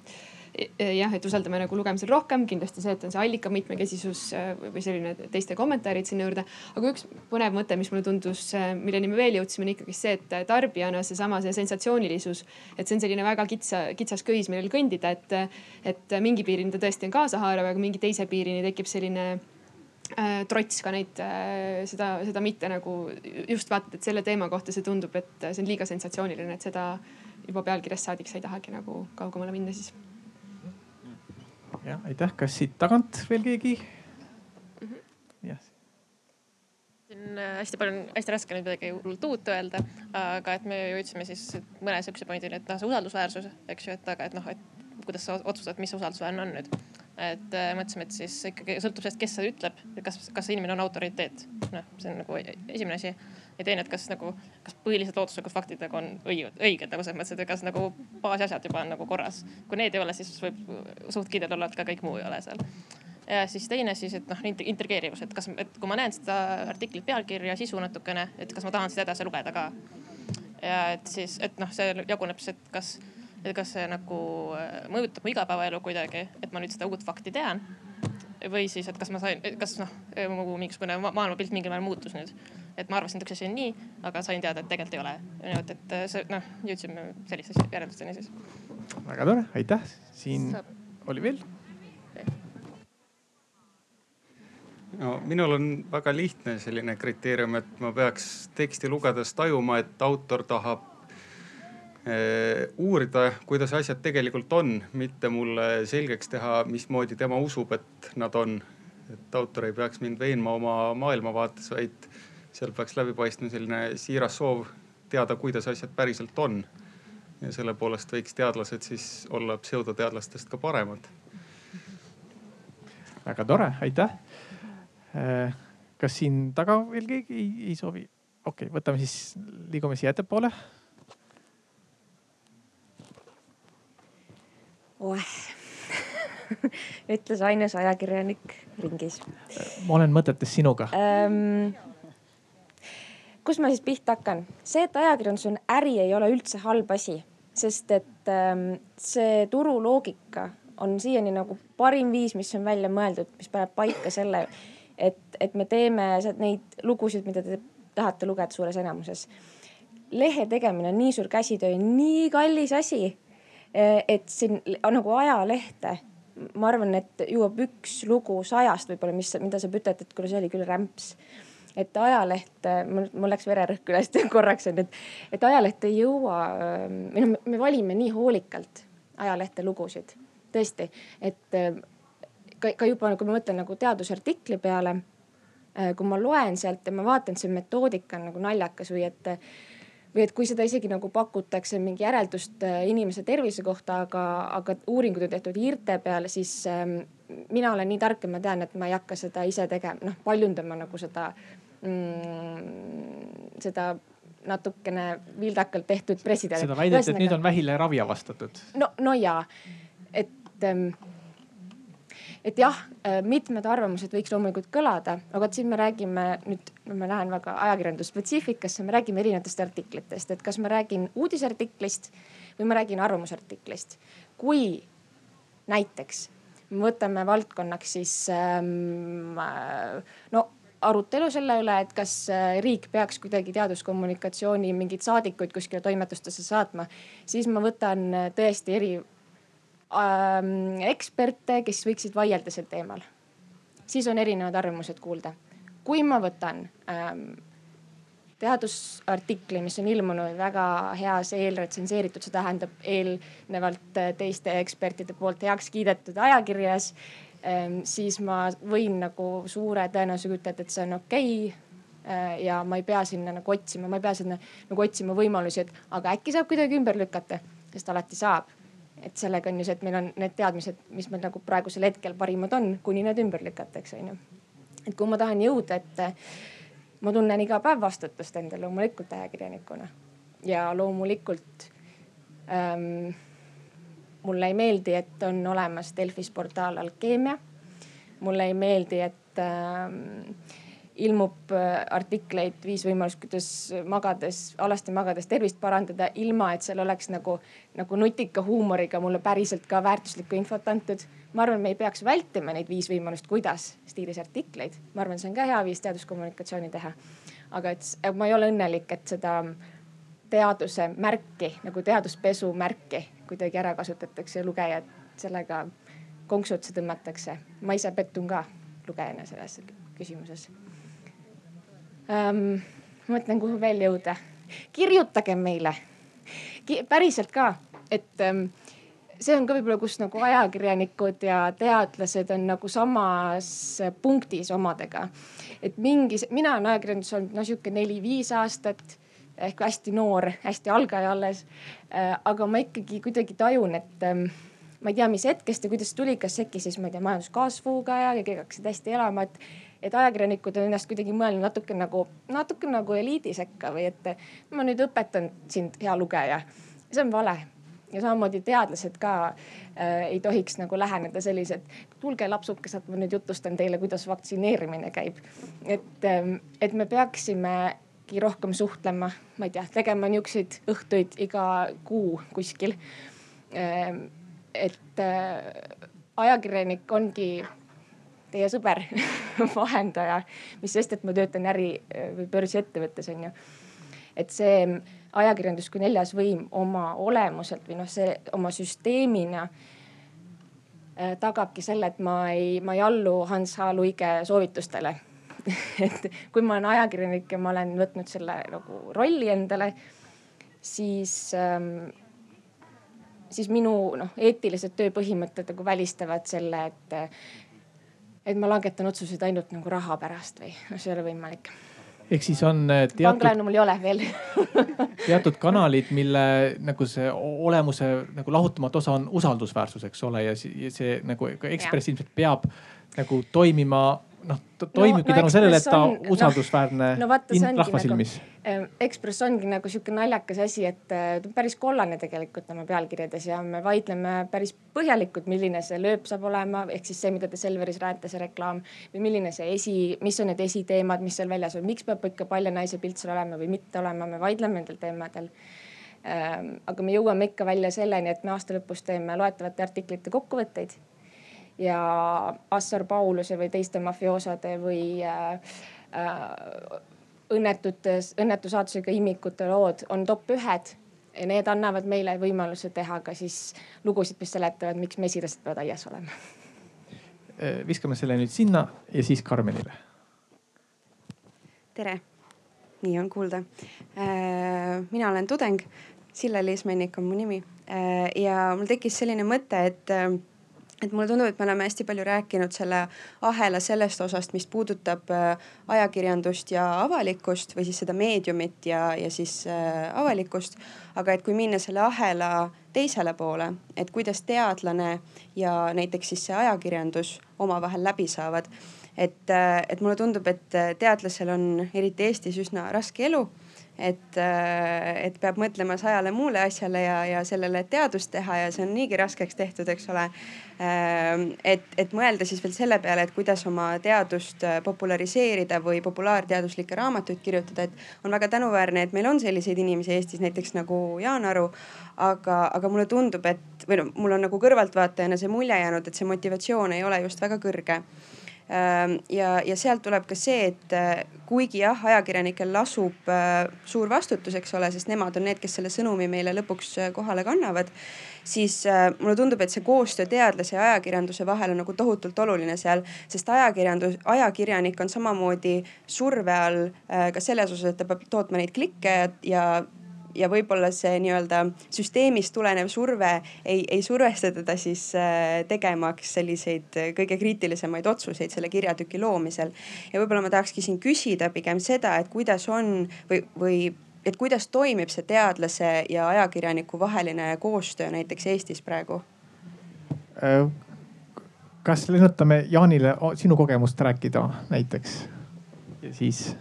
jah, et usaldame nagu lugemisel rohkem, kindlasti see, et on see allika mitmekesisus äh, või selline teiste kommentaarid sinna juurde. aga üks põnev mõte, mis mulle tundus, äh, milleni me veel jõudsime, on ikkagi see, et äh, tarbijana seesama see sensatsioonilisus, et see on selline väga kitsa, kitsas köis, millel kõndida, et, et mingi piirini ta tõesti on kaasahaarav, aga mingi teise piirini tekib selline äh, trots ka neid äh,, seda, seda mitte nagu just vaatad, et selle teema kohta see tundub, et see on liiga sensatsiooniline, et seda juba pealkirjast saadik sa ei tahagi nagu kaugemale minna siis jah, aitäh, kas siit tagant veel keegi? -hmm. jah. siin äh, hästi palju, hästi raske nüüd midagi hullult uut öelda, aga et me jõudsime siis mõne sihukese pointini, et noh, see usaldusväärsus, eks ju, et aga et noh, et kuidas sa otsustad, mis usaldusväärne on nüüd. et äh, mõtlesime, et siis ikkagi sõltub sellest, kes seda ütleb, kas, kas see inimene on autoriteet. noh, see on nagu esimene asi ja teine, et kas nagu, kas põhilised looduslikud faktid nagu on õiged, õiged nagu selles mõttes, et kas nagu baasasjad juba on nagu korras. kui need ei ole, siis võib suht kindel olla, et ka kõik muu ei ole seal. ja siis teine siis, et noh, intrigeerivus, et kas, et kui ma näen seda artiklit pealkirja, sisu natukene, et kas ma tahan seda edasi lugeda ka. ja et siis, et noh, see jaguneb siis, et kas, et kas see nagu äh, mõjutab mu igapäevaelu kuidagi, et ma nüüd seda uut fakti tean või siis, et kas ma sain, kas noh, mu mingisugune maailmapilt mingil määral muutus nüüd. Et ma arvasin, et üks asi on nii, aga sain teada, et tegelikult ei ole. niimoodi, et see noh, jõudsime selliste järeldusteni siis. väga tore, aitäh. siin Saab. oli veel no minul on väga lihtne selline kriteerium, et ma peaks teksti lugedes tajuma, et autor tahab eh, uurida, kuidas asjad tegelikult on, mitte mulle selgeks teha, mismoodi tema usub, et nad on. et autor ei peaks mind veenma oma maailmavaates, vaid seal peaks läbi paistma selline siiras soov teada, kuidas asjad päriselt on. ja selle poolest võiks teadlased siis olla pseudoteadlastest ka paremad. väga tore, aitäh Äh, kas siin taga veel keegi ei, ei soovi? okei okay,, võtame siis, liigume siia ettepoole. oeh ütles ainus ajakirjanik ringis. ma olen mõtetes sinuga ähm,. Kus ma siis pihta hakkan? see, et ajakirjandus on äri, ei ole üldse halb asi, sest et ähm, see turuloogika on siiani nagu parim viis, mis on välja mõeldud, mis paneb paika selle et, et me teeme neid lugusid, mida te tahate lugeda suures enamuses. lehe tegemine on nii suur käsitöö, nii kallis asi, et siin nagu ajalehte, ma arvan, et jõuab üks lugu sajast võib-olla, mis, mida sa ütled, et kuule, see oli küll rämps et ajaleht, mul, mul läks vererõhk üles korraks on, et, et ajaleht ei jõua, või noh, me valime nii hoolikalt ajalehte lugusid, tõesti, et ka, ka juba kui ma mõtlen nagu teadusartikli peale, äh, kui ma loen sealt ja ma vaatan, see metoodika on nagu naljakas või et või et kui seda isegi nagu pakutakse mingi järeldust äh, inimese tervise kohta, aga, aga uuringud on tehtud hiirte peale, siis ähm, mina olen nii tark ja ma tean, et ma ei hakka seda ise tegema, noh paljundama nagu seda mm,, seda natukene vildakalt tehtud pressiteadet. seda väidet, et nüüd on vähile ravi avastatud. no, no jaa, et ähm, et jah, äh, mitmed arvamused võiks loomulikult kõlada, aga siin me räägime nüüd, ma lähen väga ajakirjandusspetsiifikasse, me räägime erinevatest artiklitest, et kas ma räägin uudisartiklist või ma räägin arvamusartiklist. kui näiteks võtame valdkonnaks siis ähm, äh, no arutelu selle üle, et kas äh, riik peaks kuidagi teaduskommunikatsiooni mingeid saadikuid kuskile toimetustesse saatma, siis ma võtan tõesti eri ähm, eksperte, kes võiksid vaielda sel teemal. siis on erinevad arvamused kuulda. kui ma võtan ähm, teadusartikli, mis on ilmunud väga heas eelretsenseeritud, see tähendab eelnevalt äh, teiste ekspertide poolt heaks kiidetud ajakirjas siis ma võin nagu suure tõenäosusega ütelda, et see on okei okay äh, ja ma ei pea sinna nagu otsima, ma ei pea sinna nagu otsima võimalusi, et aga äkki saab kuidagi ümber lükata, sest alati saab et sellega on ju see, et meil on need teadmised, mis meil nagu praegusel hetkel parimad on, kuni need ümber lükatakse, onju. et kui ma tahan jõuda, et ma tunnen iga päev vastutust endale loomulikult ajakirjanikuna ja loomulikult ähm, mulle ei meeldi, et on olemas Delfis portaal Alkeemia. mulle ei meeldi, et ähm, ilmub äh, artikleid Viis võimalust, kuidas magades, alasti magades tervist parandada, ilma et seal oleks nagu, nagu nutika huumoriga mulle päriselt ka väärtuslikku infot antud. ma arvan, me ei peaks vältima neid viis võimalust, kuidas stiilis artikleid. ma arvan, see on ka hea viis teaduskommunikatsiooni teha. aga et ma ei ole õnnelik, et seda teaduse märki nagu teaduspesu märki kuidagi ära kasutatakse ja lugejad sellega konksu otsa tõmmatakse. ma ise pettun ka lugejana selles küsimuses ähm,. mõtlen, kuhu veel jõuda. kirjutage meile Ki, päriselt ka, et ähm, see on ka võib-olla, kus nagu ajakirjanikud ja teadlased on nagu samas punktis omadega. et mingis, mina olen ajakirjanduses olnud no sihuke neli-viis aastat ehk hästi noor, hästi algaja alles äh,. aga ma ikkagi kuidagi tajun, et ähm, ma ei tea, mis hetkest ja kuidas tuli, kas äkki siis ma ei tea majanduskasvuga ja kõik hakkasid hästi elama, et et ajakirjanikud on ennast kuidagi mõelnud natuke nagu, natuke nagu eliidi sekka või et ma nüüd õpetan sind, hea lugeja. see on vale ja samamoodi teadlased ka äh, ei tohiks nagu läheneda sellised, tulge lapsukesed, ma nüüd jutustan teile, kuidas vaktsineerimine käib. et äh,, et me peaksimegi rohkem suhtlema, ma ei tea, tegema niisuguseid õhtuid iga kuu kuskil äh,. et äh, ajakirjanik ongi teie sõber vahendaja, mis sest, et ma töötan äri või börsiettevõttes on ju. et see ajakirjandus kui neljas võim oma olemuselt või noh, see oma süsteemina äh, tagabki selle, et ma ei, ma ei allu Hans H Luige soovitustele et kui ma olen ajakirjanik ja ma olen võtnud selle nagu rolli endale, siis ähm, siis minu noh, eetilised tööpõhimõtted nagu välistavad selle, et, et ma langetan otsuseid ainult nagu raha pärast või noh, see ei ole võimalik. ehk siis on äh, teatud. pangalaenu mul ei ole veel teatud kanalid, mille nagu see olemuse nagu lahutamatu osa on usaldusväärsus, eks ole, ja see nagu ka Ekspress ilmselt peab nagu toimima noh, toimibki no, no, tänu sellele, et ta on usaldusväärne no, no, rahva silmis nagu,. Ekspress ongi nagu sihuke naljakas asi, et ta on päris kollane tegelikult oma pealkirjades ja me vaidleme päris põhjalikult, milline see lööp saab olema, ehk siis see, mida te Selveris räägite, see reklaam või milline see esi, mis on need esiteemad, mis seal väljas on, miks peab ikka palja naise pilt seal olema või mitte olema, me vaidleme nendel teemadel aga me jõuame ikka välja selleni, et me aasta lõpus teeme loetavate artiklite kokkuvõtteid ja Assar Pauluse või teiste mafioosode või äh, äh, õnnetutes, õnnetu saatusega imikute lood on top ühed ja need annavad meile võimaluse teha ka siis lugusid, mis seletavad, miks mesilased peavad aias olema. Äh, viskame selle nüüd sinna ja siis Karmenile. tere, nii on kuulda. Äh, mina olen tudeng, Sille Liismennik on mu nimi äh, ja mul tekkis selline mõte, et et mulle tundub, et me oleme hästi palju rääkinud selle ahela sellest osast, mis puudutab äh, ajakirjandust ja avalikkust või siis seda meediumit ja, ja siis äh, avalikkust. aga et kui minna selle ahela teisele poole, et kuidas teadlane ja näiteks siis see ajakirjandus omavahel läbi saavad. et, äh, et mulle tundub, et teadlasel on eriti Eestis üsna raske elu et, äh, et peab mõtlema sajale muule asjale ja, ja sellele, et teadust teha ja see on niigi raskeks tehtud, eks ole. Ähm, et, et mõelda siis veel selle peale, et kuidas oma teadust äh, populariseerida või populaarteaduslikke raamatuid kirjutada, et on väga tänuväärne, et meil on selliseid inimesi Eestis näiteks nagu Jaan Aru. aga, aga mulle tundub, et või noh, mul on nagu kõrvaltvaatajana see mulje jäänud, et see motivatsioon ei ole just väga kõrge ja, ja sealt tuleb ka see, et äh, kuigi jah, ajakirjanikel lasub äh, suur vastutus, eks ole, sest nemad on need, kes selle sõnumi meile lõpuks äh, kohale kannavad siis mulle tundub, et see koostöö teadlase ja ajakirjanduse vahel on nagu tohutult oluline seal, sest ajakirjandus, ajakirjanik on samamoodi surve all ka selles osas, et ta peab tootma neid klikke ja, ja võib-olla see nii-öelda süsteemist tulenev surve ei, ei survesta teda siis äh, tegemaks selliseid äh, kõige kriitilisemaid otsuseid selle kirjatüki loomisel. ja võib-olla ma tahakski siin küsida pigem seda, et kuidas on või, või et kuidas toimib see teadlase ja ajakirjaniku vaheline koostöö näiteks Eestis praegu? Äh, kas lennutame Jaanile sinu kogemust rääkida näiteks ja siis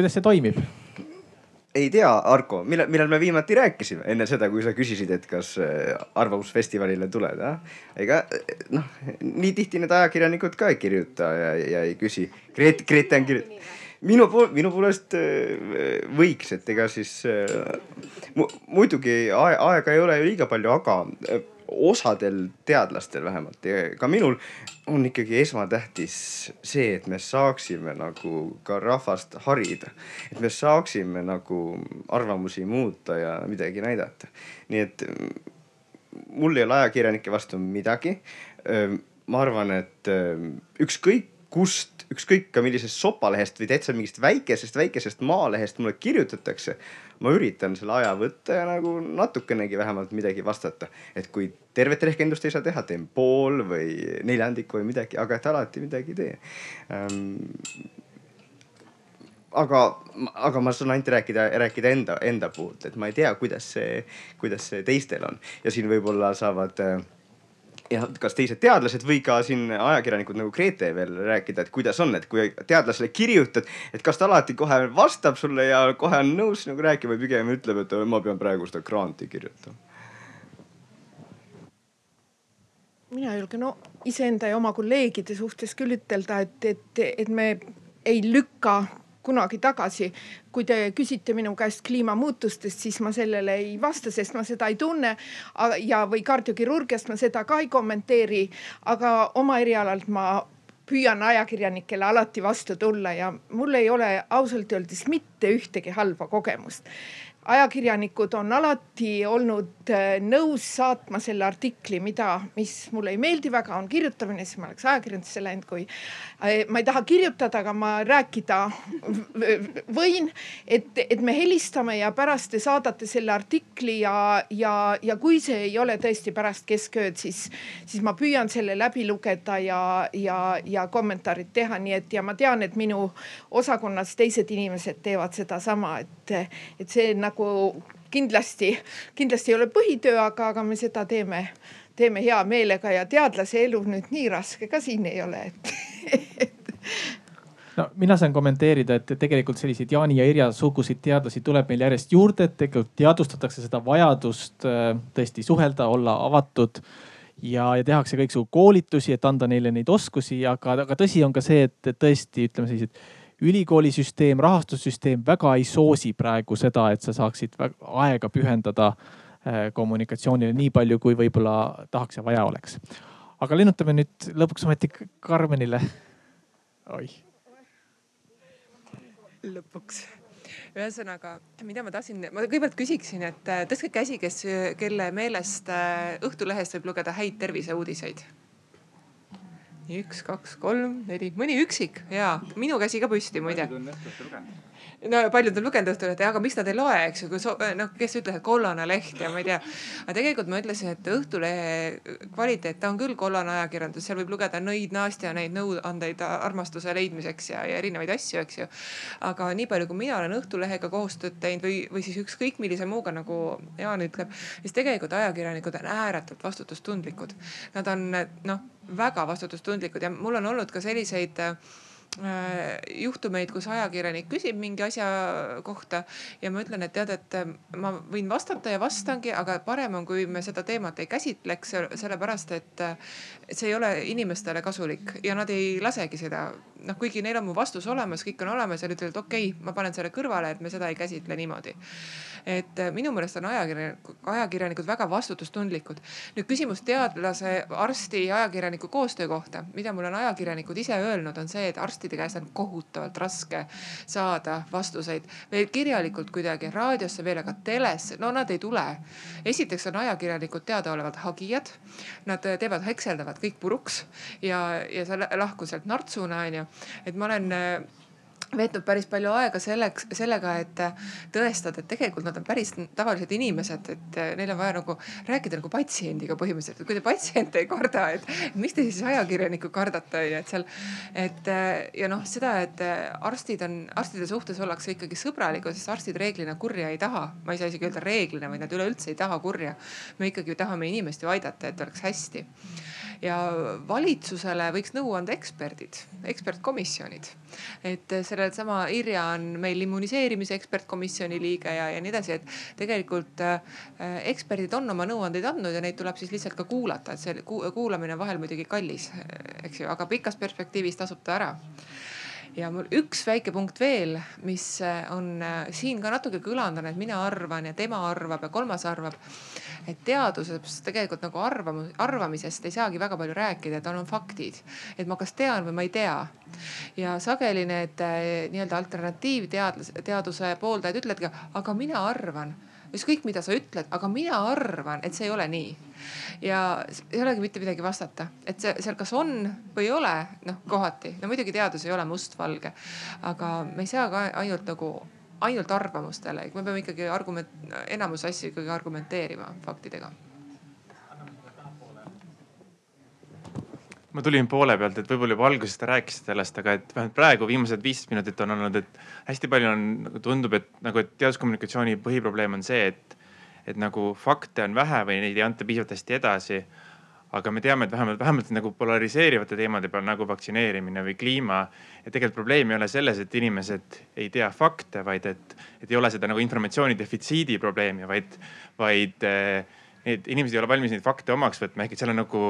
kuidas see toimib? ei tea, Arko, millal, millal me viimati rääkisime enne seda, kui sa küsisid, et kas äh, arvamusfestivalile tuled, ah? ega noh, nii tihti need ajakirjanikud ka ei kirjuta ja, ja ei küsi. Gret-, Grete on kirjutanud minu pool, minu poolest äh, võiks, et ega siis äh, muidugi aega ei ole ju liiga palju, aga osadel teadlastel vähemalt ja ka minul on ikkagi esmatähtis see, et me saaksime nagu ka rahvast harida. et me saaksime nagu arvamusi muuta ja midagi näidata. nii et mul ei ole ajakirjanike vastu midagi. ma arvan, et ükskõik kust, ükskõik ka millisest sopalehest või täitsa mingist väikesest, väikesest maalehest mulle kirjutatakse ma üritan selle aja võtta ja nagu natukenegi vähemalt midagi vastata. et kui tervet rehkendust ei saa teha, teen pool või neljandik või midagi, aga et alati midagi teen ähm, aga, aga ma saan ainult rääkida, rääkida enda, enda poolt, et ma ei tea, kuidas see, kuidas see teistel on ja siin võib-olla saavad äh, ja kas teised teadlased või ka siin ajakirjanikud nagu Grete veel rääkida, et kuidas on, et kui teadlasele kirjutad, et kas ta alati kohe vastab sulle ja kohe on nõus nagu rääkima pigem ütleb, et ma pean praegu seda granti kirjutama? mina julgen no, iseenda ja oma kolleegide suhtes küll ütelda, et, et, et me ei lükka kunagi tagasi. kui te küsite minu käest kliimamuutustest, siis ma sellele ei vasta, sest ma seda ei tunne. ja, või kardiokirurgiast ma seda ka ei kommenteeri, aga oma erialalt ma püüan ajakirjanikele alati vastu tulla ja mul ei ole ausalt öeldes mitte ühtegi halba kogemust ajakirjanikud on alati olnud äh, nõus saatma selle artikli, mida, mis mulle ei meeldi väga, on kirjutamine, siis ma oleks ajakirjandusse läinud, kui ma ei taha kirjutada, aga ma rääkida võin, et, et me helistame ja pärast te saadate selle artikli ja, ja, ja kui see ei ole tõesti pärast keskööd, siis, siis ma püüan selle läbi lugeda ja, ja, ja kommentaarid teha, nii et ja ma tean, et minu osakonnas teised inimesed teevad sedasama, et, et see nagu kindlasti, kindlasti ei ole põhitöö, aga, aga me seda teeme, teeme hea meelega ja teadlase elu nüüd nii raske ka siin ei ole, no mina saan kommenteerida, et tegelikult selliseid Jaani ja Irja suguseid teadlasi tuleb meil järjest juurde, et tegelikult teadvustatakse seda vajadust äh, tõesti suhelda, olla avatud ja, ja tehakse kõiksugu koolitusi, et anda neile neid oskusi, aga, aga tõsi on ka see, et tõesti ütleme sellised ülikoolisüsteem, rahastussüsteem väga ei soosi praegu seda, et sa saaksid aega pühendada äh, kommunikatsioonile nii palju, kui võib-olla tahaks ja vaja oleks. aga lennutame nüüd lõpuks ometi Karmenile. oih. lõpuks. Ühesõnaga, mida ma tahtsin, ma kõigepealt küsiksin, et äh, tõstke käsi, kes, kelle meelest äh, Õhtulehest võib lugeda häid terviseuudiseid. Üks, kaks, kolm, neli, mõni üksik? Ja minu käsi ka püsti muide no paljud on lugenud Õhtulehte, aga miks nad ei loe, eks ju, kui so, noh, kes ütles, et kollane leht ja ma ei tea. aga tegelikult ma ütlesin, et Õhtulehe kvaliteet, ta on küll kollane ajakirjandus, seal võib lugeda nõid-naast ja neid nõuandeid armastuse leidmiseks ja, ja erinevaid asju, eks ju. aga nii palju, kui mina olen Õhtulehega koostööd teinud või, või siis ükskõik millise muuga, nagu Jaan ütleb, siis tegelikult ajakirjanikud on ääretult vastutustundlikud. Nad on noh, väga vastutustundlikud ja mul on olnud ka selliseid Äh, juhtumeid, kus ajakirjanik küsib mingi asja kohta ja ma ütlen, et tead, et äh, ma võin vastata ja vastangi, aga parem on, kui me seda teemat ei käsitleks, sellepärast et, äh, et see ei ole inimestele kasulik ja nad ei lasegi seda. noh, kuigi neil on mu vastus olemas, kõik on olemas ja nad ütlevad, okei okay,, ma panen selle kõrvale, et me seda ei käsitle niimoodi et äh, minu meelest on ajakirjanikud, ajakirjanikud väga vastutustundlikud. nüüd küsimus teadlase, arsti ja ajakirjaniku koostöö kohta, mida mulle on ajakirjanikud ise öelnud, on see, et arstide käest on kohutavalt raske saada vastuseid veel kirjalikult kuidagi raadiosse veel, aga telesse, no nad ei tule. esiteks on ajakirjanikud teadaolevalt hagijad. Nad teevad, hekseldavad kõik puruks ja, ja sa lahkud sealt nartsuna onju. et ma olen veetnud päris palju aega selleks, sellega, et tõestada, et tegelikult nad on päris tavalised inimesed, et neil on vaja nagu rääkida nagu patsiendiga põhimõtteliselt, et kui te patsiente ei karda, et miks te siis ajakirjanikku kardate onju, et seal. et ja noh, seda, et arstid on, arstide suhtes ollakse ikkagi sõbralikud, sest arstid reeglina kurja ei taha. ma ei saa isegi öelda reeglina, vaid nad üleüldse ei taha kurja. me ikkagi tahame inimest ju aidata, et oleks hästi ja valitsusele võiks nõu anda eksperdid, ekspertkomisjonid. et sellesama Irja on meil immuniseerimise ekspertkomisjoni liige ja, ja nii edasi, et tegelikult äh, eksperdid on oma nõuandeid andnud ja neid tuleb siis lihtsalt ka kuulata, et see kuulamine on vahel muidugi kallis, eks ju, aga pikas perspektiivis tasub ta ära ja mul üks väike punkt veel, mis äh, on äh, siin ka natuke kõlanud on, et mina arvan ja tema arvab ja kolmas arvab. Et teaduses tegelikult nagu arvamus, arvamisest ei saagi väga palju rääkida, et on faktid. et ma kas tean või ma ei tea. ja sageli need äh, nii-öelda alternatiivteadlase, teaduse pooldajad ütlevadki, aga mina arvan ükskõik, mida sa ütled, aga mina arvan, et see ei ole nii. ja ei olegi mitte midagi vastata, et see seal kas on või ei ole, noh kohati, no muidugi teadus ei ole mustvalge, aga me ei saa ka ainult nagu ainult arvamustele, me peame ikkagi argument, enamus asju ikkagi argumenteerima faktidega ma tulin poole pealt, et võib-olla juba alguses te rääkisite sellest, aga et vähemalt praegu viimased viisteist minutit on olnud, et hästi palju on, nagu tundub, et nagu, et teaduskommunikatsiooni põhiprobleem on see, et, et nagu fakte on vähe või neid ei anta piisavalt hästi edasi. Aga me teame, et vähemalt, vähemalt nagu polariseerivate teemade peal nagu vaktsineerimine või kliima. et tegelikult probleem ei ole selles, et inimesed ei tea fakte, vaid et, et ei ole seda nagu informatsiooni defitsiidi probleemi, vaid, vaid eh, need inimesed ei ole valmis neid fakte omaks võtma, ehk et seal on nagu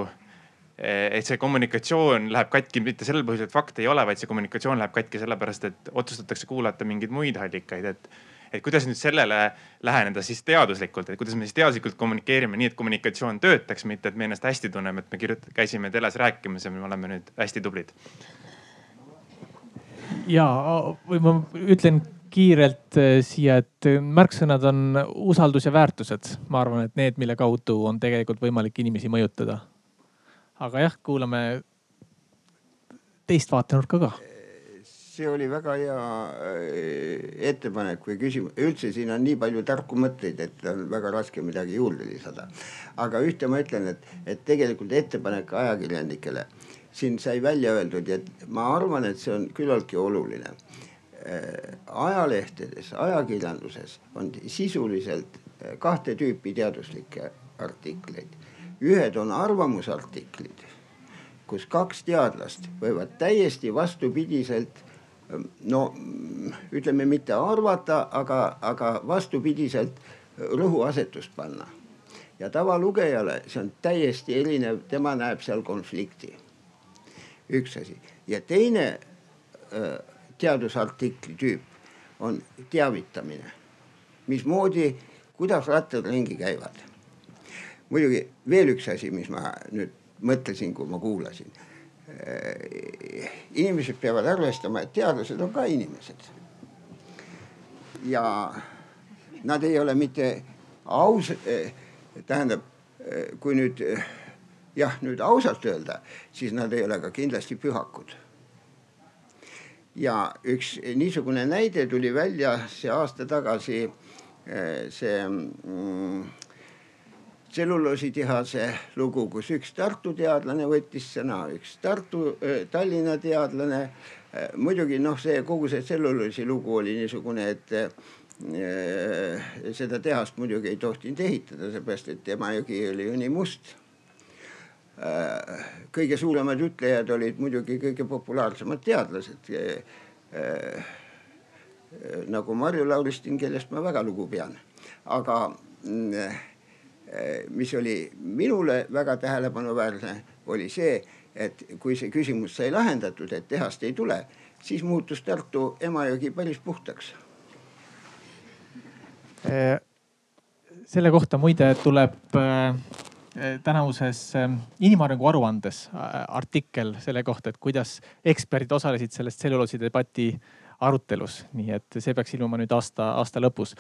et see kommunikatsioon läheb katki mitte sellel põhjusel, et fakte ei ole, vaid see kommunikatsioon läheb katki sellepärast, et otsustatakse kuulata mingeid muid allikaid, et et kuidas nüüd sellele läheneda siis teaduslikult, et kuidas me siis teaduslikult kommunikeerime nii, et kommunikatsioon töötaks, mitte et me ennast hästi tunneme, et me kirjut-, käisime teles rääkimas ja me oleme nüüd hästi tublid. ja, või ma ütlen kiirelt eh, siia, et märksõnad on usaldus ja väärtused. ma arvan, et need, mille kaudu on tegelikult võimalik inimesi mõjutada. aga jah, kuulame teist vaatenurka ka see oli väga hea äh, ettepanek või küsimus, üldse siin on nii palju tarku mõtteid, et on väga raske midagi juurde lisada. aga ühte ma ütlen, et, et tegelikult ettepanek ajakirjanikele siin sai välja öeldud ja ma arvan, et see on küllaltki oluline. Äh, ajalehtedes, ajakirjanduses on sisuliselt äh, kahte tüüpi teaduslikke artikleid. ühed on arvamusartiklid kus kaks teadlast võivad täiesti vastupidiselt no ütleme mitte arvata, aga, aga vastupidiselt rõhuasetust panna. ja tavalugejale see on täiesti erinev, tema näeb seal konflikti. üks asi ja teine äh, teadusartikli tüüp on teavitamine. mismoodi, kuidas rattad ringi käivad. muidugi veel üks asi, mis ma nüüd mõtlesin, kui ma kuulasin inimesed peavad arvestama, et teadlased on ka inimesed. ja nad ei ole mitte aus, äh, tähendab, äh, kui nüüd jah, nüüd ausalt öelda, siis nad ei ole ka kindlasti pühakud. ja üks niisugune näide tuli välja see aasta tagasi, see mm, tselluloositehase lugu, kus üks Tartu teadlane võttis sõna, üks Tartu, Tallinna teadlane. muidugi noh, see kogu see tselluloosi lugu oli niisugune, et seda tehast muidugi ei tohtinud ehitada, seepärast et Emajõgi oli ju nii must. kõige suuremad ütlejad olid muidugi kõige populaarsemad teadlased. nagu Marju Lauristin, kellest ma väga lugu pean, aga mm, mis oli minule väga tähelepanuväärne, oli see, et kui see küsimus sai lahendatud, et tehast ei tule, siis muutus Tartu Emajõgi päris puhtaks. Eh, selle kohta muide tuleb eh, tänavuses inimarengu aruandes artikkel selle kohta, et kuidas eksperdid osalesid selles tselluloosi debati arutelus, nii et see peaks ilmuma nüüd aasta, aasta lõpus.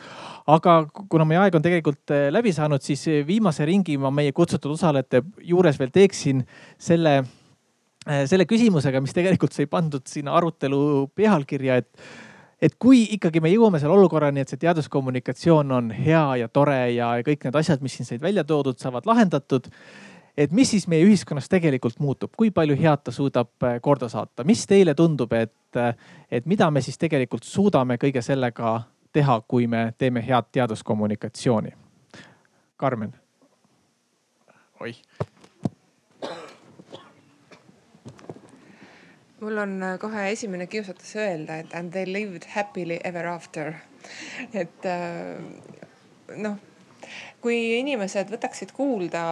aga kuna meie aeg on tegelikult eh, läbi saanud, siis viimase ringi ma meie kutsutud osalejate juures veel teeksin selle, eh, selle küsimusega, mis tegelikult sai pandud sinna arutelu pealkirja, et et kui ikkagi me jõuame selle olukorrani, et see teaduskommunikatsioon on hea ja tore ja kõik need asjad, mis siin said välja toodud, saavad lahendatud et mis siis meie ühiskonnas tegelikult muutub, kui palju head ta suudab äh, korda saata, mis teile tundub, et, äh, et mida me siis tegelikult suudame kõige sellega teha, kui me teeme head teaduskommunikatsiooni? Karmen. oih. mul on äh, kohe esimene kiusatus öelda, et and they lived happily ever after. et noh kui inimesed võtaksid kuulda,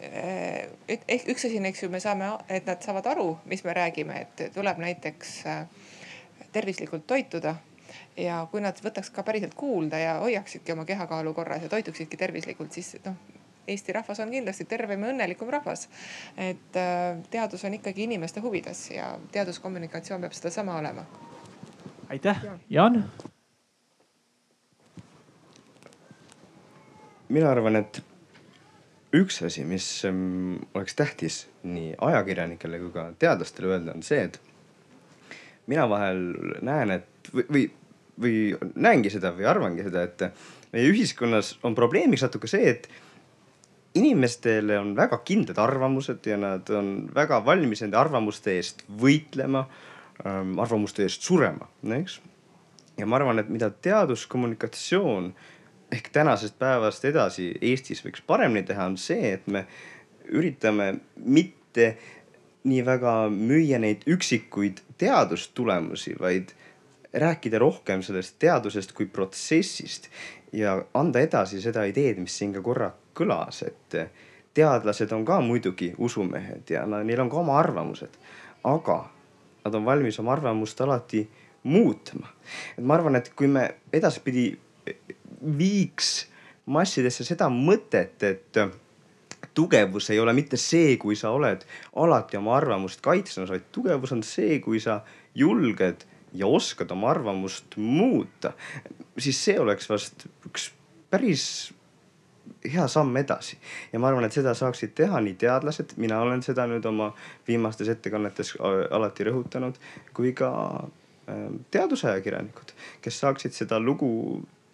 eh, ehk üks asi on, eks ju, me saame, et nad saavad aru, mis me räägime, et tuleb näiteks eh, tervislikult toituda ja kui nad võtaks ka päriselt kuulda ja hoiaksidki oma kehakaalu korras ja toituksidki tervislikult, siis noh, Eesti rahvas on kindlasti tervem ja õnnelikum rahvas. et eh, teadus on ikkagi inimeste huvides ja teaduskommunikatsioon peab sedasama olema. aitäh, Jaan mina arvan, et üks asi, mis ähm, oleks tähtis nii ajakirjanikele kui ka teadlastele öelda, on see, et mina vahel näen, et või, või, või näengi seda või arvangi seda, et meie ühiskonnas on probleemiks natuke see, et inimestele on väga kindlad arvamused ja nad on väga valmis nende arvamuste eest võitlema, ähm, arvamuste eest surema, eks. ja ma arvan, et mida teaduskommunikatsioon ehk tänasest päevast edasi Eestis võiks paremini teha, on see, et me üritame mitte nii väga müüa neid üksikuid teadustulemusi, vaid rääkida rohkem sellest teadusest kui protsessist ja anda edasi seda ideed, mis siin ka korra kõlas, et teadlased on ka muidugi usumehed ja neil on ka oma arvamused, aga nad on valmis oma arvamust alati muutma. et ma arvan, et kui me edaspidi viiks massidesse seda mõtet, et tugevus ei ole mitte see, kui sa oled alati oma arvamust kaitsmas, vaid tugevus on see, kui sa julged ja oskad oma arvamust muuta, siis see oleks vast üks päris hea samm edasi. Ja ma arvan, et seda saaksid teha nii teadlased, mina olen seda nüüd oma viimastes ettekannetes alati rõhutanud, kui ka ähm, teadusajakirjanikud, kes saaksid seda lugu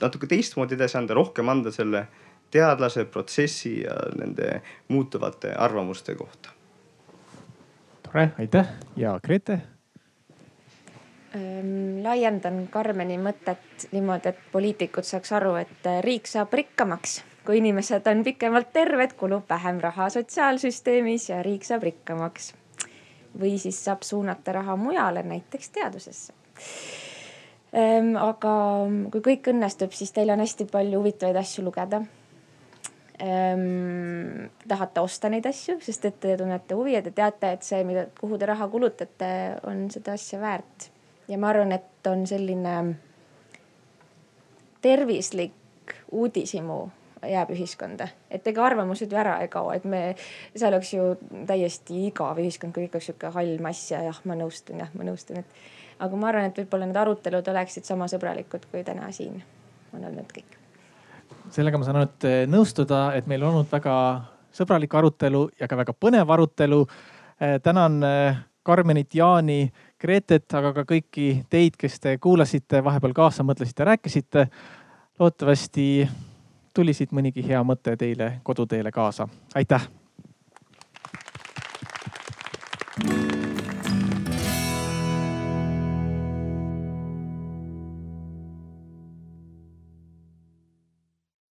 natuke teistmoodi edasi anda, rohkem anda selle teadlase, protsessi ja nende muutuvate arvamuste kohta. tore, aitäh ja Grete ähm,? laiendan Karmeni mõtet niimoodi, et poliitikud saaks aru, et riik saab rikkamaks, kui inimesed on pikemalt terved, kulub vähem raha sotsiaalsüsteemis ja riik saab rikkamaks. või siis saab suunata raha mujale, näiteks teadusesse. Aga kui kõik õnnestub, siis teil on hästi palju huvitavaid asju lugeda ähm, tahate osta neid asju, sest et te tunnete huvi ja te teate, et see, mida, kuhu te raha kulutate, on seda asja väärt. ja ma arvan, et on selline tervislik uudishimu jääb ühiskonda, et ega arvamused ju ära ei kao, et me, see oleks ju täiesti igav ühiskond, kui kõik oleks sihuke hall mass ja jah, ma nõustun, jah, ma nõustun, et. Aga ma arvan, et võib-olla need arutelud oleksid sama sõbralikud, kui täna siin on olnud kõik sellega ma saan ainult eh, nõustuda, et meil on olnud väga sõbralik arutelu ja ka väga põnev arutelu. Eh, tänan eh, Karmenit, Jaani, Gretet, aga ka kõiki teid, kes te kuulasite, vahepeal kaasa mõtlesite, rääkisite. loodetavasti tuli siit mõnigi hea mõte teile koduteele kaasa. aitäh